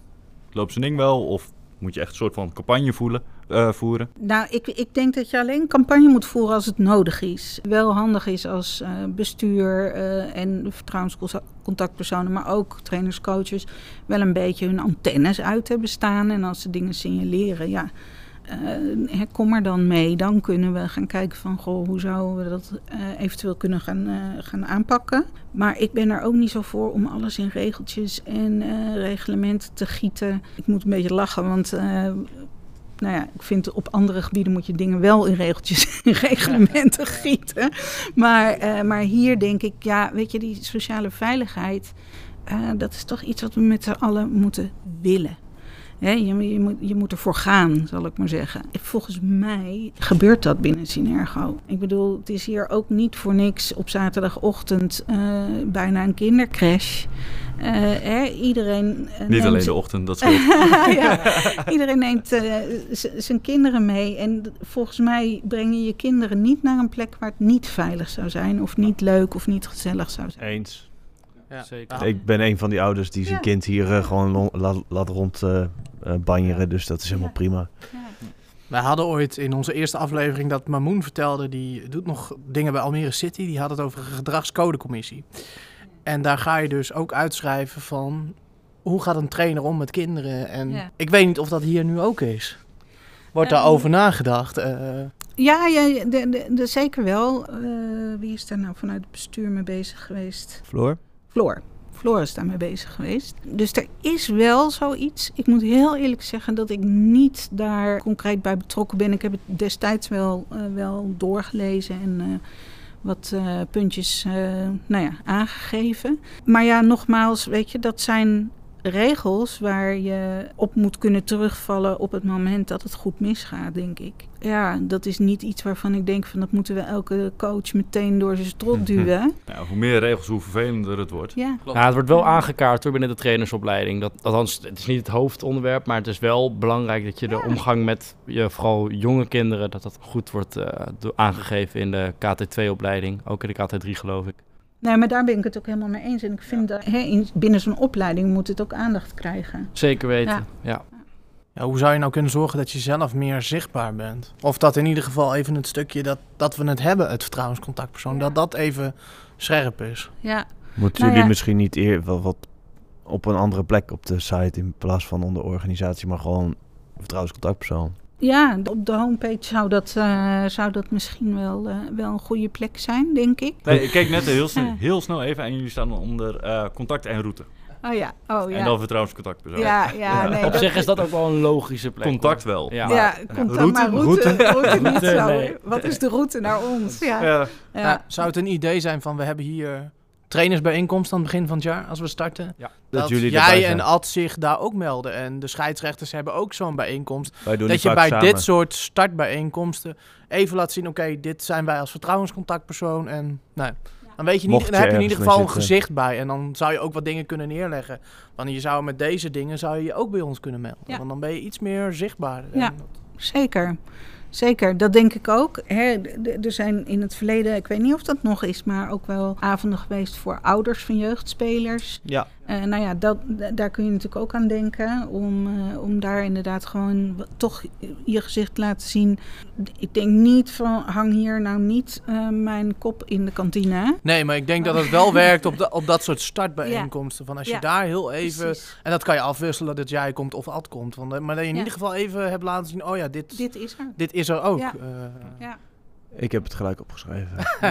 loopt zijn ding wel? Of moet je echt een soort van campagne voelen, uh, voeren? Nou, ik, ik denk dat je alleen campagne moet voeren als het nodig is. Wel handig is als uh, bestuur uh, en vertrouwenscontactpersonen, maar ook trainers, coaches, wel een beetje hun antennes uit hebben staan. En als ze dingen signaleren, ja, kom er dan mee. Dan kunnen we gaan kijken van, goh, hoe zouden we dat eventueel kunnen gaan, gaan aanpakken. Maar ik ben er ook niet zo voor om alles in regeltjes en reglementen te gieten. Ik moet een beetje lachen, want nou ja, ik vind op andere gebieden moet je dingen wel in regeltjes [LAUGHS] en reglementen gieten. Maar, uh, maar hier denk ik, ja, weet je, die sociale veiligheid, uh, dat is toch iets wat we met z'n allen moeten willen. Je, je, moet, je moet ervoor gaan, zal ik maar zeggen. Volgens mij gebeurt dat binnen Synergo. Ik bedoel, het is hier ook niet voor niks op zaterdagochtend uh, bijna een kindercrash. Uh, hè, iedereen. Uh, Niet alleen de ochtend, dat [LAUGHS] ja, iedereen neemt uh, zijn kinderen mee. En volgens mij breng je je kinderen niet naar een plek waar het niet veilig zou zijn. Of niet leuk of niet gezellig zou zijn. Eens. Ja. Zeker. Ik ben een van die ouders die zijn ja. kind hier uh, gewoon laat, laat rond uh, uh, banjeren. Dus dat is helemaal prima. Wij hadden ooit in onze eerste aflevering dat Mamoen vertelde, die doet nog dingen bij Almere City. Die had het over een gedragscodecommissie. En daar ga je dus ook uitschrijven van hoe gaat een trainer om met kinderen. En ja. ik weet niet of dat hier nu ook is. Wordt um, daarover nagedacht? Uh, ja, ja de, de, de, zeker wel. Uh, wie is daar nou vanuit het bestuur mee bezig geweest? Floor? Floor. Floor is daarmee bezig geweest. Dus er is wel zoiets. Ik moet heel eerlijk zeggen dat ik niet daar concreet bij betrokken ben. Ik heb het destijds wel, uh, wel doorgelezen en uh, wat uh, puntjes nou ja, aangegeven. Maar ja, nogmaals, weet je, dat zijn regels waar je op moet kunnen terugvallen op het moment dat het goed misgaat, denk ik. Ja, dat is niet iets waarvan ik denk van dat moeten we elke coach meteen door zijn strot duwen. Nou, hoe meer regels, hoe vervelender het wordt. Ja, Ja, het wordt wel aangekaart door binnen de trainersopleiding. Dat, althans, het is niet het hoofdonderwerp, maar het is wel belangrijk dat je de omgang met je, vooral jonge kinderen, dat dat goed wordt eh, aangegeven in de KT2-opleiding. Ook in de KT3 geloof ik. Nee, maar daar ben ik het ook helemaal mee eens. En ik vind dat hè, in, binnen zo'n opleiding moet het ook aandacht krijgen. Zeker weten, Ja. ja. Ja, hoe zou je nou kunnen zorgen dat je zelf meer zichtbaar bent? Of dat in ieder geval even het stukje dat, dat we het hebben, het vertrouwenscontactpersoon, Ja. dat dat even scherp is. Ja, Moeten Nou jullie ja. misschien niet eer wel wat op een andere plek op de site in plaats van onder organisatie, maar gewoon vertrouwenscontactpersoon? Ja op de homepage zou dat, eh, zou dat misschien wel, eh, wel een goede plek zijn, denk ik. Nee, ik keek net heel [LAUGHS] snel, heel snel even en jullie staan onder eh, contact en route. Oh ja, oh ja. En dan vertrouwenscontactpersoon. ja, ja, [LAUGHS] nee, Op zich is dat ook wel een logische plek. Contact wel. Ja. Ja, contact, route- maar route, route, niet zo. nee. Wat is de route naar ons? Ja, Ja. ja. Nou, zou het een idee zijn van we hebben hier trainersbijeenkomst aan het begin van het jaar als we starten? Ja. Dat, jullie erbij jij en Ad zich daar ook melden. En de scheidsrechters hebben ook zo'n bijeenkomst. Wij doen dat je bij samen. dit soort startbijeenkomsten even laat zien: oké, dit zijn wij als vertrouwenscontactpersoon. En nou, dan, weet je niet, dan heb je in ieder geval een gezicht bij. En dan zou je ook wat dingen kunnen neerleggen. Want je zou met deze dingen zou je je ook bij ons kunnen melden. Ja. Want dan ben je iets meer zichtbaar. Ja. En Zeker. Zeker, dat denk ik ook. Er zijn in het verleden, ik weet niet of dat nog is, maar ook wel avonden geweest voor ouders van jeugdspelers. Ja, Eh, nou ja, dat, daar kun je natuurlijk ook aan denken. Om, eh, om daar inderdaad gewoon toch je gezicht te laten zien. Ik denk niet van hang hier nou niet eh, mijn kop in de kantine. Nee, maar ik denk dat het wel werkt op, de, op dat soort startbijeenkomsten. Van als je Ja. daar heel even... Precies. En dat kan je afwisselen dat jij komt of Ad komt. Want, maar dat je in Ja. ieder geval even hebt laten zien... Oh ja, dit, dit, Dit is er. is er ook. Ja. Eh, Ja. ik heb het gelijk opgeschreven. [LAUGHS]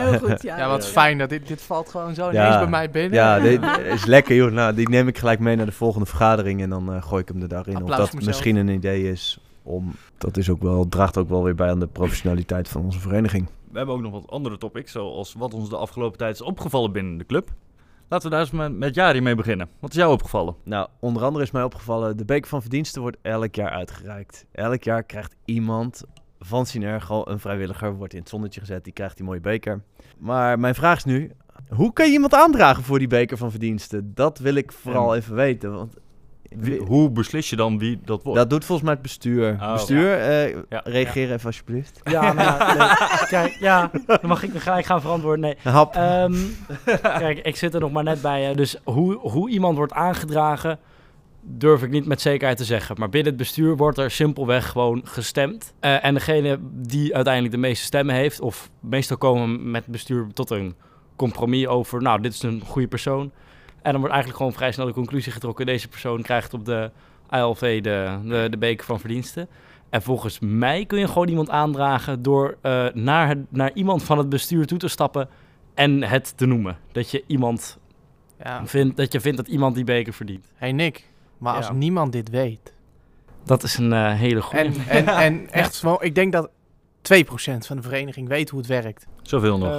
Heel goed, ja. ja, wat fijn. Dat dit, dit valt gewoon zo Ja. ineens bij mij binnen. Ja, dit [LAUGHS] is lekker joh. Nou, die neem ik gelijk mee naar de volgende vergadering en dan eh, gooi ik hem er daarin. Of Applaus dat voor mezelf. misschien een idee is om... Dat is ook wel, draagt ook wel weer bij aan de professionaliteit van onze vereniging. We hebben ook nog wat andere topics, zoals wat ons de afgelopen tijd is opgevallen binnen de club. Laten we daar eens met, met Jari mee beginnen. Wat is jou opgevallen? Nou, onder andere is mij opgevallen, de Beker van Verdiensten wordt elk jaar uitgereikt. Elk jaar krijgt iemand van Synergo, een vrijwilliger, wordt in het zonnetje gezet, die krijgt die mooie beker. Maar mijn vraag is nu, hoe kan je iemand aandragen voor die Beker van Verdiensten? Dat wil ik vooral En- even weten, want Wie- hoe beslis je dan wie dat wordt? dat doet volgens mij het bestuur. Oh, bestuur, eh, Ja. reageer even alsjeblieft. Ja, nou ja, nee. [LAUGHS] Kijk, ja, dan mag ik gelijk gaan verantwoorden. Nee. Hap. Ehm, [LAUGHS] kijk, ik zit er nog maar net bij. Hè. Dus hoe, hoe iemand wordt aangedragen, durf ik niet met zekerheid te zeggen. Maar binnen het bestuur wordt er simpelweg gewoon gestemd. Eh, en degene die uiteindelijk de meeste stemmen heeft, of meestal komen met het bestuur tot een compromis over, nou, dit is een goede persoon. En dan wordt eigenlijk gewoon vrij snel de conclusie getrokken, deze persoon krijgt op de ALV de, de, de beker van verdiensten. En volgens mij kun je gewoon iemand aandragen door eh, naar, het- naar iemand van het bestuur toe te stappen en het te noemen. Dat je iemand Ja. vindt, dat je vindt dat iemand die beker verdient. Hey Nick, maar als niemand dit weet... Dat is een eh, hele goede. En, en, en [LAUGHS] echt, ik denk dat 2% van de vereniging weet hoe het werkt. Zoveel nog.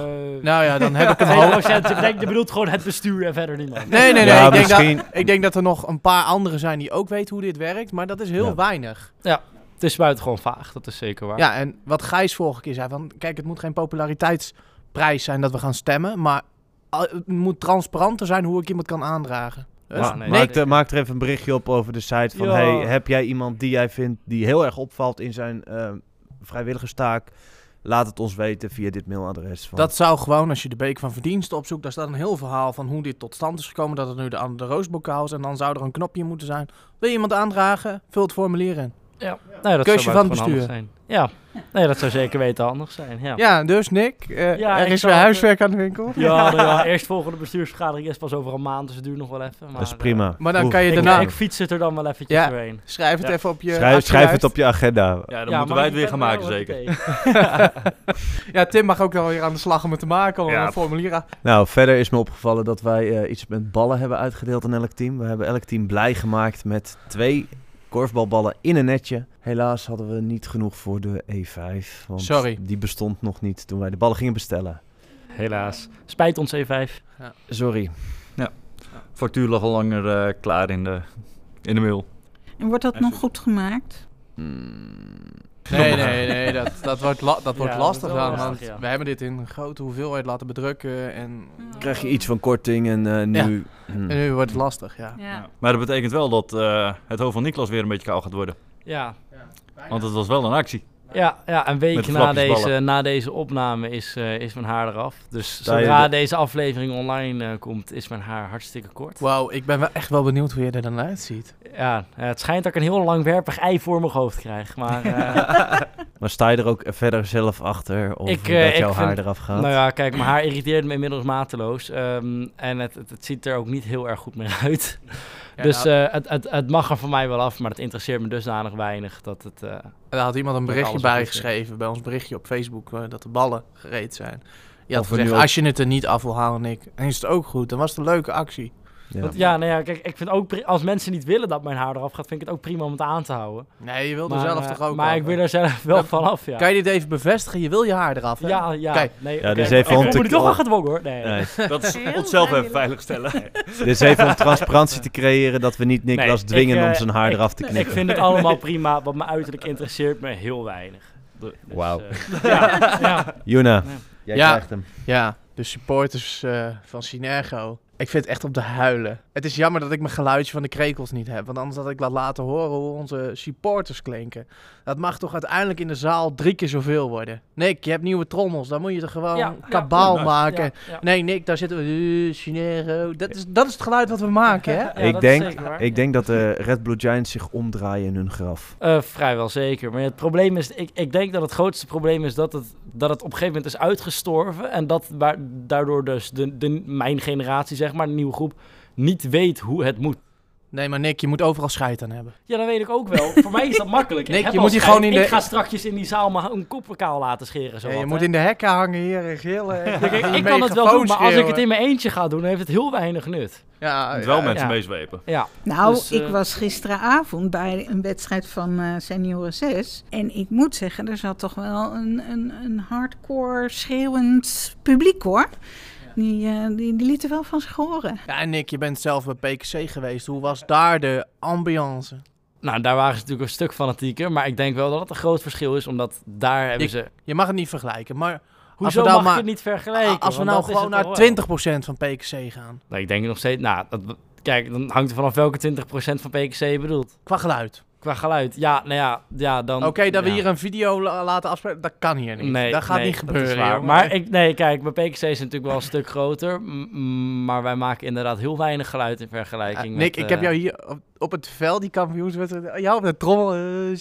Nou ja, dan heb ik [LAUGHS] een hoop. je, denkt- je bedoelt gewoon het bestuur en verder niemand. Nee, nee, nee. Ja, ik, denk misschien- dat, ik denk dat er nog een paar anderen zijn die ook weten hoe dit werkt. Maar dat is heel Ja. weinig. Het is buitengewoon vaag, dat is zeker waar. Ja, en wat Gijs vorige keer zei, van kijk, het moet geen populariteitsprijs zijn dat we gaan stemmen, maar al- het moet transparanter zijn hoe ik iemand kan aandragen. Dus Ja, nee, maak, er, maak er even een berichtje op over de site van... Ja. Hey, heb jij iemand die jij vindt die heel erg opvalt in zijn eh, vrijwilligerstaak? Laat het ons weten via dit mailadres. Van, dat zou gewoon, als je de beek van verdiensten opzoekt, daar staat een heel verhaal van hoe dit tot stand is gekomen, dat het nu de, de roosbokaal is en dan zou er een knopje moeten zijn. Wil je iemand aandragen? Vul het formulier in. Nee, dat Keusje zou van het bestuur. Zijn. Ja. nee, dat zou zeker weten handig zijn. Ja, Ja, dus Nick, eh, Ja, er is weer huiswerk aan de winkel. [LAUGHS] Ja, nou ja, [LAUGHS] eerst volgende bestuursvergadering is pas over een maand, dus het duurt nog wel even. Maar, dat is eh, prima. Maar dan kan je ik, daarna- ik fiets het er dan wel eventjes Ja. doorheen. Schrijf het Ja. even op je Schrijf, schrijf het op je agenda. Ja, dan Ja, moeten wij het weer gaan maken, zeker. [LAUGHS] Ja, Tim mag ook wel weer aan de slag om het te maken, om Ja. een formulier aan- Nou, verder is me opgevallen dat wij eh, iets met ballen hebben uitgedeeld aan elk team. We hebben elk team blij gemaakt met twee korfbalballen in een netje. Helaas hadden we niet genoeg voor de E5. Want Sorry. die bestond nog niet toen wij de ballen gingen bestellen. Helaas. Spijt ons E5. Sorry. factuur lag al langer eh, klaar in de, in de mail. En wordt dat nog goed gemaakt? Nee, nee, nee, dat, dat wordt, la- dat wordt Ja, lastig dat dan. lastig, Want ja. we hebben dit in een grote hoeveelheid laten bedrukken. En, Krijg je iets van korting en eh, nu... hm. en nu wordt het lastig, ja. Ja. Maar dat betekent wel dat eh, het hoofd van Niklas weer een beetje kaal gaat worden. Ja, Want het was wel een actie. Ja, ja een week na deze, na deze opname is, eh, is mijn haar eraf. Dus zodra de- deze aflevering online eh, komt, is mijn haar hartstikke kort. Wauw, ik ben wel echt wel benieuwd hoe je er dan uitziet. Ja, eh, het schijnt dat ik een heel langwerpig eivormig hoofd krijg. Maar eh, [LAUGHS] Maar sta je er ook verder zelf achter? Of Ik, dat jouw haar vind- eraf gaat? nou ja, kijk, mijn haar irriteert me inmiddels mateloos. Ehm, en het, het, het ziet er ook niet heel erg goed meer uit. Ja, dus nou, eh, het, het, het mag er voor mij wel af, maar het interesseert me dusdanig weinig dat het... eh, daar had iemand een berichtje bij is. geschreven, bij ons berichtje op Facebook, eh, dat de ballen gereed zijn. Je had gezegd, als je het er niet af wil halen, Nick, dan is het ook goed. Dan was het een leuke actie. Ja. Want ja, nou ja, kijk, ik vind ook als mensen niet willen dat mijn haar eraf gaat, vind ik het ook prima om het aan te houden. Nee, je wil er zelf eh, toch ook Maar af, ik wil er zelf wel vanaf, ja. Kan je dit even bevestigen? Je wil je haar eraf, hè? Ja, ja. Kijk. nee, Ja, oké, dus even ik om moet te- toch wel gedwongen hoor. Nee. Nee. [LAUGHS] Dat is onszelf even veilig. veiligstellen. [LAUGHS] Is even om transparantie te [LAUGHS] creëren dat we niet Niklas Nee, dwingen ik, eh, om zijn haar ik- eraf te Ik knippen. vind het allemaal prima, want mijn uiterlijk interesseert me heel weinig. Dus, Wauw. eh, ja, ja. Juna, jij Ja. krijgt hem. Ja, de supporters eh, van Synergo. Ik vind het echt om te huilen. Het is jammer dat ik mijn geluidje van de krekels niet heb. Want anders had ik laat laten horen hoe onze supporters klinken. Dat mag toch uiteindelijk in de zaal drie keer zoveel worden. Nick, je hebt nieuwe trommels. Dan moet je er gewoon Ja, kabaal ja, maken. Ja, ja. Nee, Nick, daar zitten we. Uh, Synergo. Dat is, dat is het geluid wat we maken, hè? [LAUGHS] Ja, ik, denk, ik denk dat de Red Blue Giants zich omdraaien in hun graf. Eh, vrijwel zeker. Maar het probleem is, ik, ik denk dat het grootste probleem is dat het, dat het op een gegeven moment is uitgestorven. En dat waar, daardoor dus de, de, mijn generatie, zeg maar, de nieuwe groep, niet weet hoe het moet. Nee, maar Nick, je moet overal scheid aan hebben. Ja, dat weet ik ook wel. Voor mij is dat [LAUGHS] makkelijk. Ik Nick, je moet hier gewoon in de- Ik ga straks in die zaal maar een kop kaal laten scheren. Zo Ja, je wat, moet hè. in de hekken hangen hier en gillen. [LAUGHS] [LAUGHS] Ja, kijk, ik kan het wel doen, maar als ik het in mijn eentje ga doen, dan heeft het heel weinig nut. Ja, Moet wel ja, mensen ja. meezwepen. Ja. Nou, Dus, eh, ik was gisteravond bij een wedstrijd van eh Senioren 6. En ik moet zeggen, er zat toch wel een, een, een hardcore schreeuwend publiek hoor. Die, eh, die, die lieten wel van zich horen. Ja, en Nick, je bent zelf bij PKC geweest. Hoe was daar de ambiance? Nou, daar waren ze natuurlijk een stuk fanatieker, maar ik denk wel dat het een groot verschil is, omdat daar hebben Ik- ze... Je mag het niet vergelijken, maar Hoezo mag maar- ik het niet vergelijken? als we nou gewoon naar toch wel. 20% van PKC gaan. Nou, ik denk nog steeds... Nou, dat, kijk, dan hangt er vanaf welke 20% van PKC je bedoelt. Qua geluid. Qua geluid. Ja, nou ja, ja dan... Oké, dat we hier een video la- laten afspelen, dat kan hier niet. Nee, dat gaat nee, niet gebeuren. waar. Maar ik, nee, kijk, bij PKC is natuurlijk wel een stuk groter. maar wij maken inderdaad heel weinig geluid in vergelijking Nick, met... ik heb eh, jou hier op, het veld, die kampioenswedstrijd. Jou op de trommel, uh.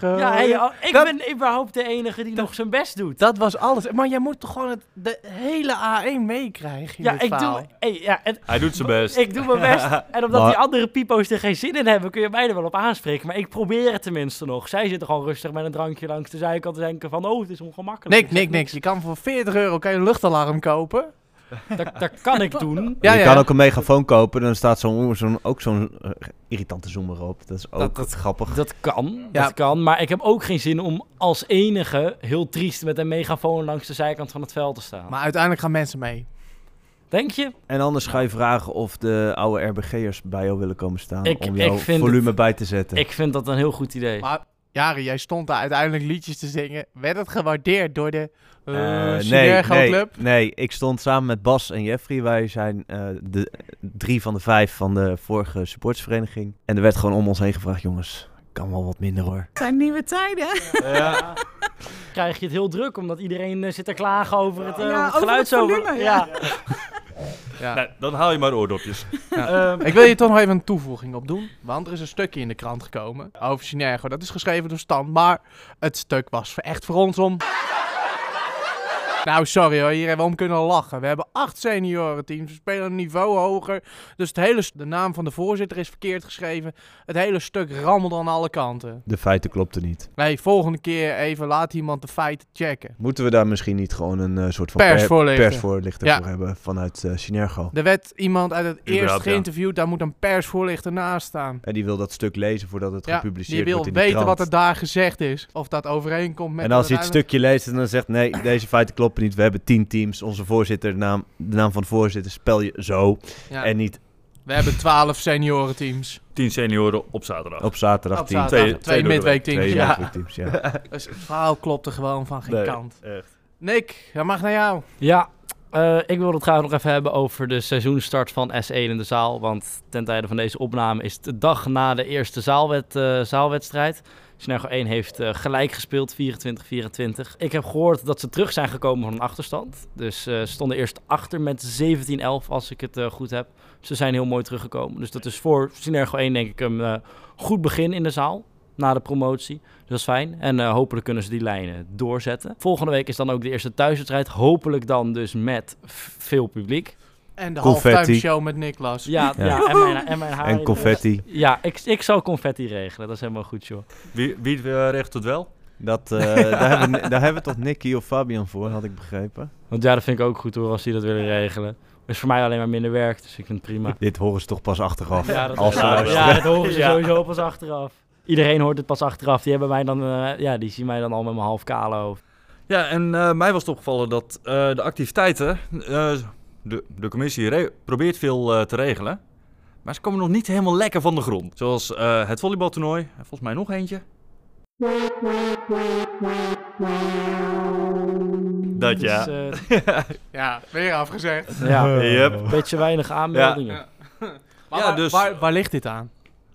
Ja, hey, oh, ik Dat- ben überhaupt de enige die nog zijn best doet. Dat was alles. Maar jij moet toch gewoon het, de hele A1 meekrijgen ja, dit ik doe, hey, ja, het, Hij doet zijn best. ik doe mijn best. [LAUGHS] En omdat Maar- die andere pipo's er geen zin in hebben, kun je mij er wel op aanspreken. Maar ik probeer het tenminste nog. Zij zitten gewoon rustig met een drankje langs de zijkant te denken van, oh, het is ongemakkelijk. Nick, Nick, niks. je kan voor 40 euro kan je een luchtalarm kopen. [LAUGHS] Dat, dat kan ik doen. [LAUGHS] Ja, je ja. kan ook een megafoon kopen, dan staat zo'n, zo'n, ook zo'n eh, irritante zoomer op. Dat is ook Dat- dat- grappig. Dat kan, Ja. dat kan. Maar ik heb ook geen zin om als enige heel triest met een megafoon langs de zijkant van het veld te staan. Maar uiteindelijk gaan mensen mee. Denk je? En anders ga je vragen of de oude RBG'ers bij jou willen komen staan Ik- om jouw volume bij te zetten. Ik vind dat een heel goed idee. Maar Jari, jij stond daar uiteindelijk liedjes te zingen. Werd het gewaardeerd door de Eh, uh, nee, nee, Club? nee, ik stond samen met Bas en Jeffrey. Wij zijn eh, de drie van de vijf van de vorige supportersvereniging. En er werd gewoon om ons heen gevraagd, jongens, kan wel wat minder hoor. Het zijn nieuwe tijden. Ja. Krijg je het heel druk omdat iedereen zit te klagen over het, Ja, over het ja. ja. [LAUGHS] Ja. Nee, dan haal je maar oordopjes. [LAUGHS] Ehm, Ik wil je toch nog even een toevoeging op doen. Want er is een stukje in de krant gekomen over Synergo. Dat is geschreven door Stan. Maar het stuk was echt voor ons om... [LAUGHS] Nou, sorry hoor, hier hebben we om kunnen lachen. We hebben acht seniorenteams, we spelen een niveau hoger. Dus het hele, de naam van de voorzitter is verkeerd geschreven. Het hele stuk rammelde aan alle kanten. De feiten klopten niet. Nee, volgende keer even laat iemand de feiten checken. Moeten we daar misschien niet gewoon een eh, soort van Persvoorlichter. persvoorlichter Ja. voor hebben vanuit eh, Synergo? Er werd iemand uit het eerst ja. geïnterviewd, daar moet een persvoorlichter naast staan. En die wil dat stuk lezen voordat het Ja, gepubliceerd die wil wordt in de weten krant. wat er daar gezegd is. Of dat overeenkomt met... en als hij het uiteindelijk- stukje leest en dan zegt nee, deze feiten kloppen niet. We hebben tien teams. Onze voorzitter, de naam, de naam van de voorzitter spel je zo. Ja. En niet We hebben 12 seniorenteams. 10 senioren op zaterdag. Op zaterdag Op 10. zaterdag. Twee- Twee, midweekteams. Twee Ja. midweekteams, [LAUGHS] ja. Dus het verhaal klopt er gewoon van geen Nee, kant. Echt. Nick, dat mag naar jou. Ja, eh, ik wil het graag nog even hebben over de seizoenstart van S1 in de zaal. Want ten tijde van deze opname is het de dag na de eerste zaalwed, eh, zaalwedstrijd. Synergo 1 heeft eh, gelijk gespeeld, 24-24. Ik heb gehoord dat ze terug zijn gekomen van een achterstand. Dus eh, ze stonden eerst achter met 17-11, als ik het eh, goed heb. Ze zijn heel mooi teruggekomen. Dus dat is voor Synergo 1 denk ik een goed begin in de zaal. Na de promotie. Dus dat is fijn. En hopelijk kunnen ze die lijnen doorzetten. Volgende week is dan ook de eerste thuiswedstrijd. Hopelijk dan dus met veel publiek. En de Confetti. halftime show met Niklas. Ja, ja. Ja. en, mijn, en mijn haar. En confetti. Ja, ik, ik zal confetti regelen. Dat is helemaal goed, joh. Wie, wie eh, regelt het wel? Dat, eh, [LAUGHS] daar, hebben we, daar hebben we toch Nicky of Fabian voor, had ik begrepen. Want ja, dat vind ik ook goed hoor, als die dat willen regelen. is voor mij alleen maar minder werk, dus ik vind het prima. Dit horen ze toch pas achteraf. [LAUGHS] Ja, dat, als ja, luisteren. ja, dat horen ze [LAUGHS] Ja. sowieso pas achteraf. Iedereen hoort het pas achteraf. Die hebben mij dan, eh, ja, die zien mij dan al met mijn half kale hoofd. Ja, en eh, mij was het opgevallen dat eh, de activiteiten, eh, de, de commissie probeert veel eh, te regelen. Maar ze komen nog niet helemaal lekker van de grond. Zoals eh, het volleybaltoernooi, en volgens mij nog eentje. Dat ja. Dus, [LAUGHS] Ja, weer afgezegd. ja, Yep. beetje weinig aanmeldingen. [LAUGHS] Maar Ja, waar, dus- waar, waar ligt dit aan?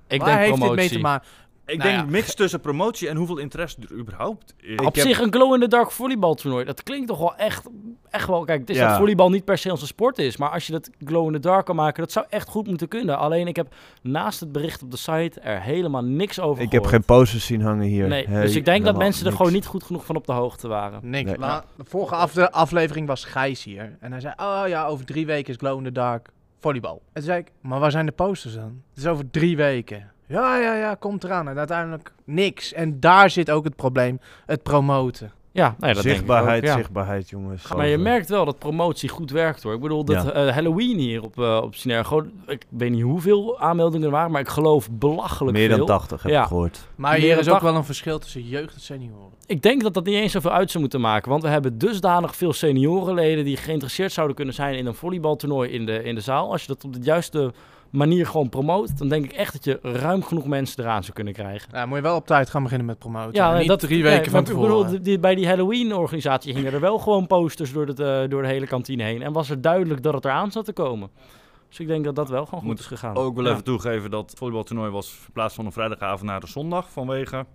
Ik waar denk heeft promotie. dit mee te maken? Ik Nou denk ja. mix tussen promotie en hoeveel interesse er überhaupt is. Op heb- zich een glow-in-the-dark volleybaltoernooi. Dat klinkt toch wel echt, echt wel... Kijk, het is Ja. dat volleybal niet per se onze sport is. Maar als je dat glow-in-the-dark kan maken, dat zou echt goed moeten kunnen. Alleen ik heb naast het bericht op de site er helemaal niks over Ik heb geen posters zien hangen hier. Nee, Hey, dus ik denk dat mensen er niks. gewoon niet goed genoeg van op de hoogte waren. Nick, Nee. de vorige af- aflevering was Gijs hier. En hij zei, oh ja, over drie weken is Glow in the Dark volleybal. En toen zei ik, maar waar zijn de posters dan? Het is over drie weken. Ja, ja, ja, komt eraan. En uiteindelijk niks. En daar zit ook het probleem, het promoten. Ja, nee, dat zichtbaarheid, denk ik ook, ja. zichtbaarheid, jongens. Maar je merkt wel dat promotie goed werkt hoor. Ik bedoel, dat Ja. eh, Halloween hier op, eh op Synergo, ik weet niet hoeveel aanmeldingen er waren, maar ik geloof belachelijk Meer veel. dan 80 heb Ja. ik gehoord. Maar Meer hier is ook wel een verschil tussen jeugd en senioren. Ik denk dat dat niet eens zoveel uit zou moeten maken. Want we hebben dusdanig veel seniorenleden die geïnteresseerd zouden kunnen zijn in een volleybaltoernooi in de, in de zaal. Als je dat op de juiste manier gewoon promoot, dan denk ik echt dat je ruim genoeg mensen eraan zou kunnen krijgen. Ja, moet je wel op tijd gaan beginnen met promoten. Ja, En niet dat, drie weken van want ik bedoel, tevoren. die- bij die Halloween-organisatie hingen er wel gewoon posters door, het, eh, door de hele kantine heen. En was er duidelijk dat het eraan zat te komen. Dus ik denk dat dat wel gewoon goed Moet is gegaan. Ook wel Ja. even toegeven dat het volleybaltoernooi was verplaatst van een vrijdagavond naar de zondag vanwege.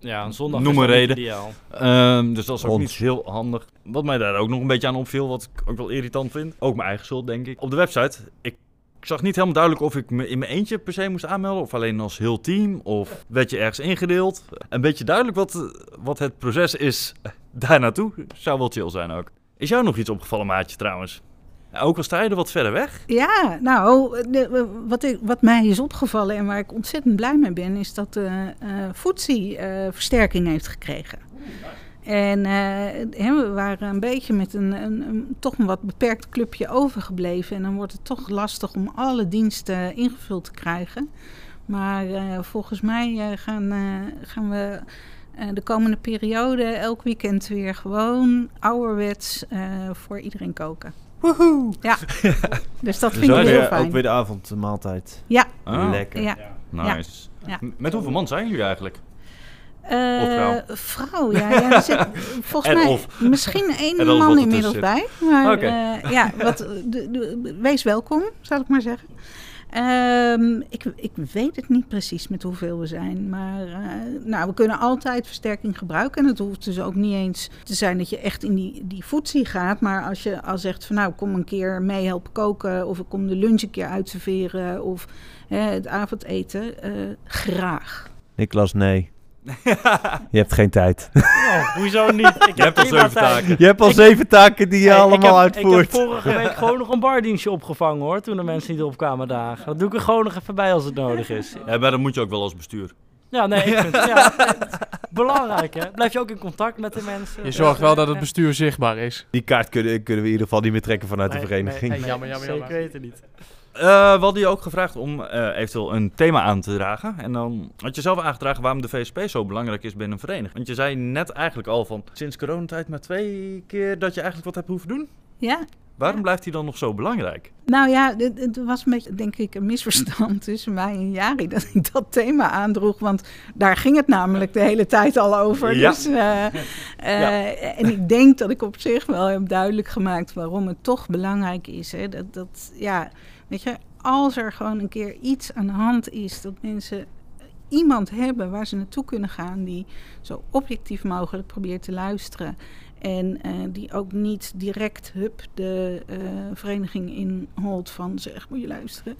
Ja, een zondag Noem een reden. ideaal. Ehm, dus dat is ook Ons. niet heel handig. Wat mij daar ook nog een beetje aan opviel, wat ik ook wel irritant vind. Ook mijn eigen schuld, denk ik. Op de website, ik zag niet helemaal duidelijk of ik me in mijn eentje per se moest aanmelden. Of alleen als heel team. Of werd je ergens ingedeeld. Een beetje duidelijk wat, wat het proces is daar naartoe. Zou wel chill zijn ook. Is jou nog iets opgevallen, maatje, trouwens? Ja, ook al sta je er wat verder weg. Ja, nou, de- wat, ik, wat mij is opgevallen en waar ik ontzettend blij mee ben, is dat de eh eh, versterking heeft gekregen. En eh, hè, we waren een beetje met een, een, een toch een wat beperkt clubje overgebleven. En dan wordt het toch lastig om alle diensten ingevuld te krijgen. Maar eh, volgens mij eh, gaan, eh, gaan we eh, de komende periode elk weekend weer gewoon ouderwets eh, voor iedereen koken. Woehoe! Ja, [LAUGHS] dus dat Dus vind ook ik heel weer, fijn. ook weer de avondmaaltijd. Ja, Ah, Lekker. ja. Nice. Ja. Met hoeveel man zijn jullie eigenlijk? Eh, Of vrouw? vrouw, ja. ja er zit, [LAUGHS] volgens En mij of. misschien één man inmiddels bij. Maar Oké. eh, ja, wat, de, de- wees welkom, zal ik maar zeggen. Ehm, ik, ik weet het niet precies met hoeveel we zijn. Maar eh, nou, we kunnen altijd versterking gebruiken. En het hoeft dus ook niet eens te zijn dat je echt in die, die voetzie gaat. Maar als je al zegt van nou, kom een keer mee helpen koken. Of ik kom de lunch een keer uitserveren. Of het avondeten. eh, graag. Niklas, nee. [LAUGHS] Je hebt geen tijd. Oh, hoezo niet? Ik [LAUGHS] Je hebt al zeven tijd. taken. Je hebt al Ik- zeven taken die je Hey, allemaal ik heb, uitvoert. Ik heb vorige week gewoon nog een bardienstje opgevangen hoor, toen de mensen niet opkwamen dagen. Dat doe ik er gewoon nog even bij als het nodig is. Ja, maar dat moet je ook wel als bestuur. Ja, nee, ik [LAUGHS] vind ja, belangrijk hè. Blijf je ook in contact met de mensen. Je zorgt wel dat het bestuur zichtbaar is. Die kaart kunnen, kunnen we in ieder geval niet meer trekken vanuit de vereniging. nee, Nee, jammer, jammer, Zeker jammer. weten niet. Eh, we hadden je ook gevraagd om eh, eventueel een thema aan te dragen. En dan had je zelf aangedragen waarom de VSP zo belangrijk is binnen een vereniging. Want je zei net eigenlijk al van sinds coronatijd maar twee keer dat je eigenlijk wat hebt hoeven doen. Ja, Waarom blijft hij dan nog zo belangrijk? Nou ja, het, was een beetje, denk ik, een misverstand [LAUGHS] tussen mij en Jari dat ik dat thema aandroeg. Want daar ging het namelijk de hele tijd al over. Ja. Dus, eh, [LAUGHS] En ik denk dat ik op zich wel heb duidelijk gemaakt waarom het toch belangrijk is. Hè? Dat, dat, ja, weet je, als er gewoon een keer iets aan de hand is, dat mensen iemand hebben waar ze naartoe kunnen gaan die zo objectief mogelijk probeert te luisteren. En eh, die ook niet direct hup de eh, vereniging inholt van zeg moet je luisteren.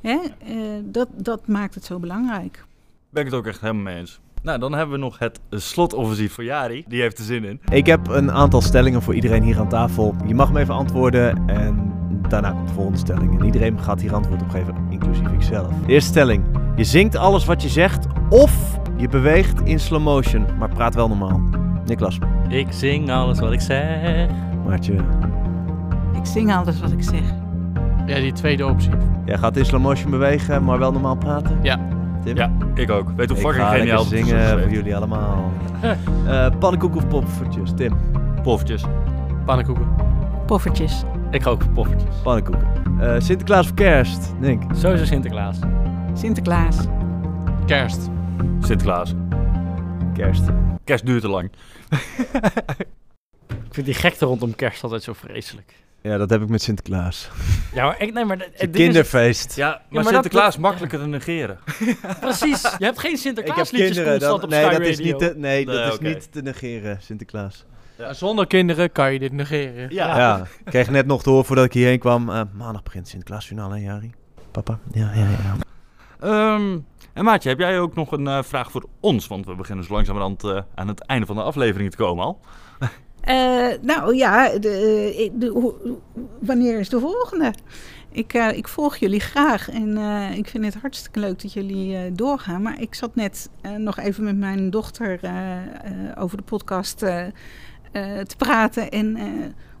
Hè? Eh, dat, dat maakt het zo belangrijk. Ben ik het ook echt helemaal mee eens. Nou, dan hebben we nog het slotoffensief voor Jari. Die heeft er zin in. Ik heb een aantal stellingen voor iedereen hier aan tafel. Je mag me even antwoorden en daarna komt de volgende stelling. En iedereen gaat hier antwoord op geven, inclusief ikzelf. De eerste stelling. Je zingt alles wat je zegt of je beweegt in slow motion, maar praat wel normaal. Niklas, Ik zing alles wat ik zeg. Maartje, Ik zing alles wat ik zeg. Ja, die tweede optie. jij gaat in slow motion bewegen, maar wel normaal praten? Ja. Tim? Ja, ik ook. Weet hoe Ik fucking ga lekker geniaal het is zingen voor jullie allemaal. Eh pannenkoek of poffertjes? Tim, Poffertjes. Pannenkoeken. Poffertjes. Ik ga ook voor poffertjes. pannenkoeken. Eh, Sinterklaas of kerst? Nick, Sowieso Sinterklaas. Sinterklaas. Kerst. Sinterklaas. kerst. Kerst duurt te lang. Ik vind die gekte rondom kerst altijd zo vreselijk. Ja, dat heb ik met Sinterklaas. Ja, maar ik, nee, maar het is- kinderfeest. Ja, maar, maar dat- Sinterklaas dat- makkelijker te negeren. [LAUGHS] Precies. Je hebt geen Ik heb Sinterklaas liedjes kinderen. constant Dat, op nee, Sky dat is, Radio. niet te, nee, dat Nee, is oké. niet te negeren, Sinterklaas. Ja, zonder kinderen kan je dit negeren. Ja. Ja, ik kreeg net nog te horen voordat ik hierheen kwam. eh, maandag begint Sinterklaasjournaal, hè, Jari? Papa? Ja, ja, ja. Ehm, en Maatje, heb jij ook nog een eh, vraag voor ons? Want we beginnen zo langzamerhand eh aan het einde van de aflevering te komen al. Eh, nou ja, de, wanneer is de volgende? Ik, eh, ik volg jullie graag en eh, ik vind het hartstikke leuk dat jullie eh, doorgaan. Maar ik zat net eh, nog even met mijn dochter eh, eh, over de podcast te praten. En eh,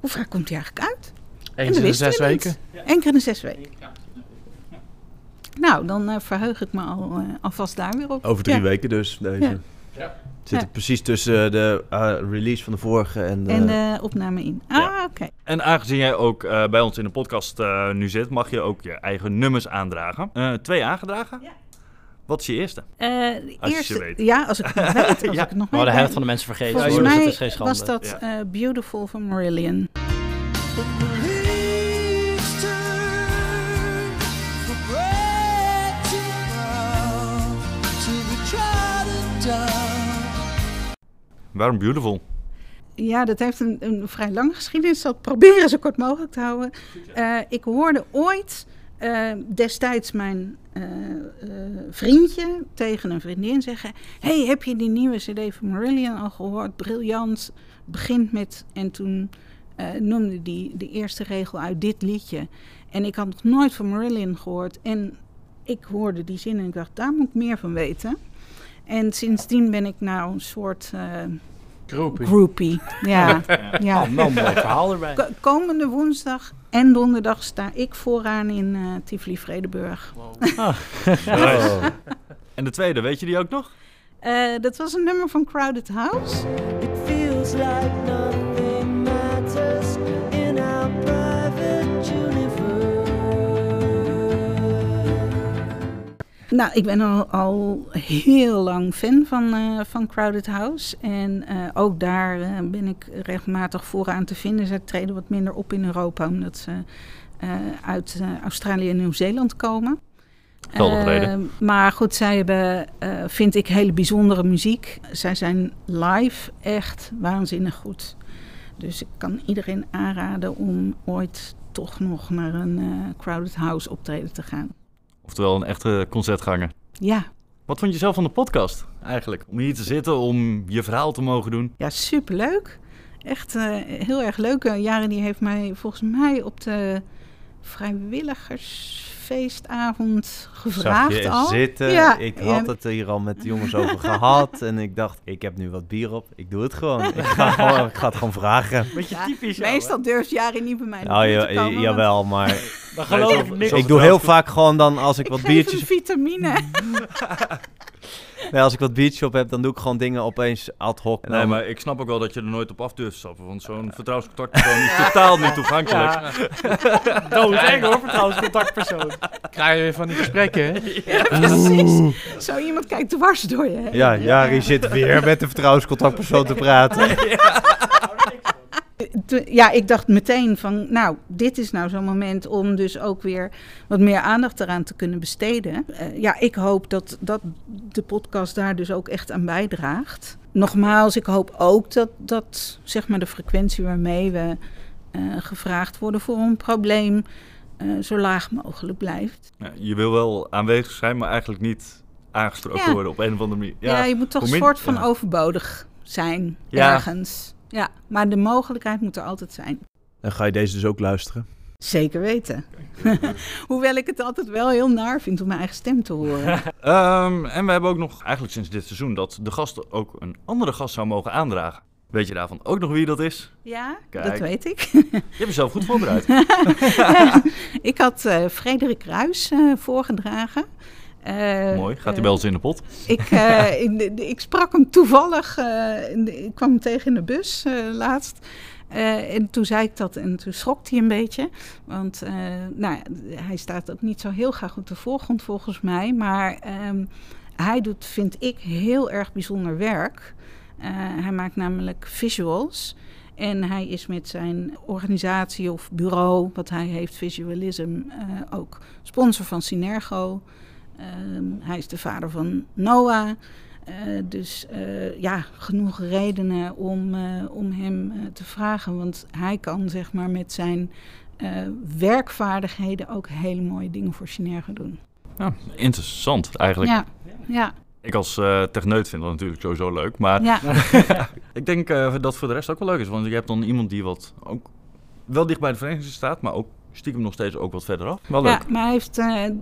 hoe vaak komt die eigenlijk uit? En Eens in de zes weken. Eén keer in de zes weken. Nou, dan eh, verheug ik me al, eh, alvast daar weer op. Over drie Ja. weken dus, deze. Ja. Ja. Zit Ja. er precies tussen de eh, release van de vorige en de... En de opname in. Ah, Ja. oké. En aangezien jij ook eh, bij ons in de podcast eh, nu zit, mag je ook je eigen nummers aandragen. Eh, twee aangedragen? Ja. Wat is je eerste? Eh, Als weet. Ja, als ik het nog weet. Als [LAUGHS] Ja. ik het nog Maar weet. de helft van de mensen vergeten. Volgens hoor, dus mij het is geen schande. was dat Ja. eh, Beautiful van Marillion. Waarom Beautiful? Ja, dat heeft een, een vrij lange geschiedenis. Ik zal het proberen zo kort mogelijk te houden. Eh, ik hoorde ooit eh, destijds mijn eh, eh, vriendje tegen een vriendin zeggen... hey, heb je die nieuwe cd van Marillion al gehoord? Briljant. Begint met... En toen eh, noemde die de eerste regel uit dit liedje. En ik had nog nooit van Marillion gehoord. En ik hoorde die zin en ik dacht, daar moet ik meer van weten. En sindsdien ben ik nou een soort Groepie. groupie. Ja, ja. Oh, nou, mooi verhaal erbij. Ko- komende woensdag en donderdag sta ik vooraan in eh Tivoli Vredenburg. [LAUGHS] Oh. En de tweede, weet je die ook nog? Eh, dat was een nummer van Crowded House. It feels like Nou, ik ben al, al heel lang fan van, eh, van Crowded House. En eh, ook daar eh, ben ik regelmatig vooraan te vinden. Zij treden wat minder op in Europa, omdat ze uit Australië en Nieuw-Zeeland komen. Reden. maar goed, zij hebben, vind ik, hele bijzondere muziek. Zij zijn live echt waanzinnig goed. Dus ik kan iedereen aanraden om ooit toch nog naar een Crowded House optreden te gaan. Oftewel een echte concertganger. Ja, Wat vond je zelf van de podcast eigenlijk? Om hier te zitten, om je verhaal te mogen doen. ja superleuk. Echt eh, heel erg leuk. Eh, Jaren die heeft mij volgens mij op de vrijwilligersfeestavond Zag gevraagd je al. zitten. Ja, ik ja. had het er hier al met de jongens over gehad. En ik dacht, ik heb nu wat bier op. Ik doe het gewoon. Ik ga, [LAUGHS] gewoon, ik ga het gewoon vragen. Beetje Ja, typisch. Meestal durft Jari niet bij mij Oh, ja, te komen. want jawel, maar? Dan geloof ik niks. doe heel vaak gewoon dan als ik Ik wat geef biertjes... vitamine. [LAUGHS] [LAUGHS] Nee, als ik wat beachshop heb, dan doe ik gewoon dingen opeens ad hoc. Nee, dan- maar ik snap ook wel dat je er nooit op af durft te stappen. Want zo'n vertrouwenscontactpersoon is totaal niet toegankelijk. Ja. [LAUGHS] Doodeng hoor, vertrouwenscontactpersoon. Krijg je weer van die gesprekken, hè? [LAUGHS] Ja, precies. Zo iemand kijkt dwars door je. heen. Ja, Jari zit weer met de vertrouwenscontactpersoon te praten. Toen- ja, ik dacht meteen van, nou, dit is nou zo'n moment om dus ook weer wat meer aandacht eraan te kunnen besteden. Eh, ja, ik hoop dat, dat de podcast daar dus ook echt aan bijdraagt. Nogmaals, ik hoop ook dat, dat zeg maar de frequentie waarmee we eh, gevraagd worden voor een probleem eh, zo laag mogelijk blijft. Ja, je wil wel aanwezig zijn, maar eigenlijk niet aangesproken Ja. worden op een of andere manier. Ja, je moet toch een soort van ja. overbodig zijn Ja. ergens. Ja, maar de mogelijkheid moet er altijd zijn. Dan ga je deze dus ook luisteren. Zeker weten. [LAUGHS] Hoewel ik het altijd wel heel naar vind om mijn eigen stem te horen. [LAUGHS] Ehm, en we hebben ook nog, eigenlijk sinds dit seizoen, dat de gast ook een andere gast zou mogen aandragen. Weet je daarvan ook nog wie dat is? Ja, Kijk. dat weet ik. Je hebt jezelf goed voorbereid. Ja, [LAUGHS] ik had eh, Frederik Ruis eh, voorgedragen. Eh, Mooi. Gaat hij eh, bij ons in de pot? Ik, eh, in de- de- ik sprak hem toevallig, eh, ik kwam hem tegen in de bus eh, laatst. Eh, en toen zei ik dat en toen schrok hij een beetje. Want eh, nou, hij staat ook niet zo heel graag op de voorgrond volgens mij. Maar ehm, hij doet, vind ik, heel erg bijzonder werk. Eh, hij maakt namelijk visuals. En hij is met zijn organisatie of bureau, wat hij heeft, Visualism, eh, ook sponsor van Synergo. Ehm, hij is de vader van Noah. Eh, dus eh, ja, genoeg redenen om, eh, om hem eh, te vragen. Want hij kan zeg maar met zijn eh, werkvaardigheden ook hele mooie dingen voor Synergo doen. Ja, interessant eigenlijk. Ja, ja, Ik als eh techneut vind dat natuurlijk sowieso leuk. Maar ja. [LAUGHS] ik denk eh, dat voor de rest ook wel leuk is. Want je hebt dan iemand die wat ook wel dicht bij de vereniging staat, maar ook stiekem nog steeds ook wat verderaf. Wel leuk. Ja, maar hij heeft, eh, eh,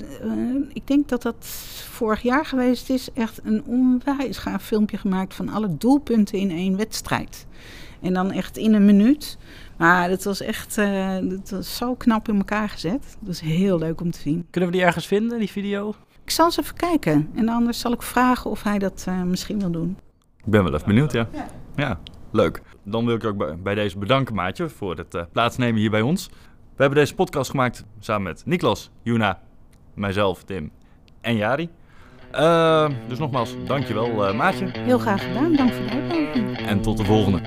ik denk dat dat vorig jaar geweest is, echt een onwijs gaaf filmpje gemaakt van alle doelpunten in één wedstrijd. En dan echt in een minuut. Maar dat was echt eh, dat was zo knap in elkaar gezet. Dat is heel leuk om te zien. Kunnen we die ergens vinden, die video? Ik zal eens even kijken. En anders zal ik vragen of hij dat eh, misschien wil doen. Ik ben wel even benieuwd, ja. Ja, leuk. Dan wil ik je ook bij, bij deze bedanken, Maatje, voor het eh, plaatsnemen hier bij ons. We hebben deze podcast gemaakt samen met Niklas, Juna, mijzelf, Tim en Jari. Eh, dus nogmaals, dankjewel, eh Maatje. Heel graag gedaan. Dank voor de uitnodiging. En tot de volgende.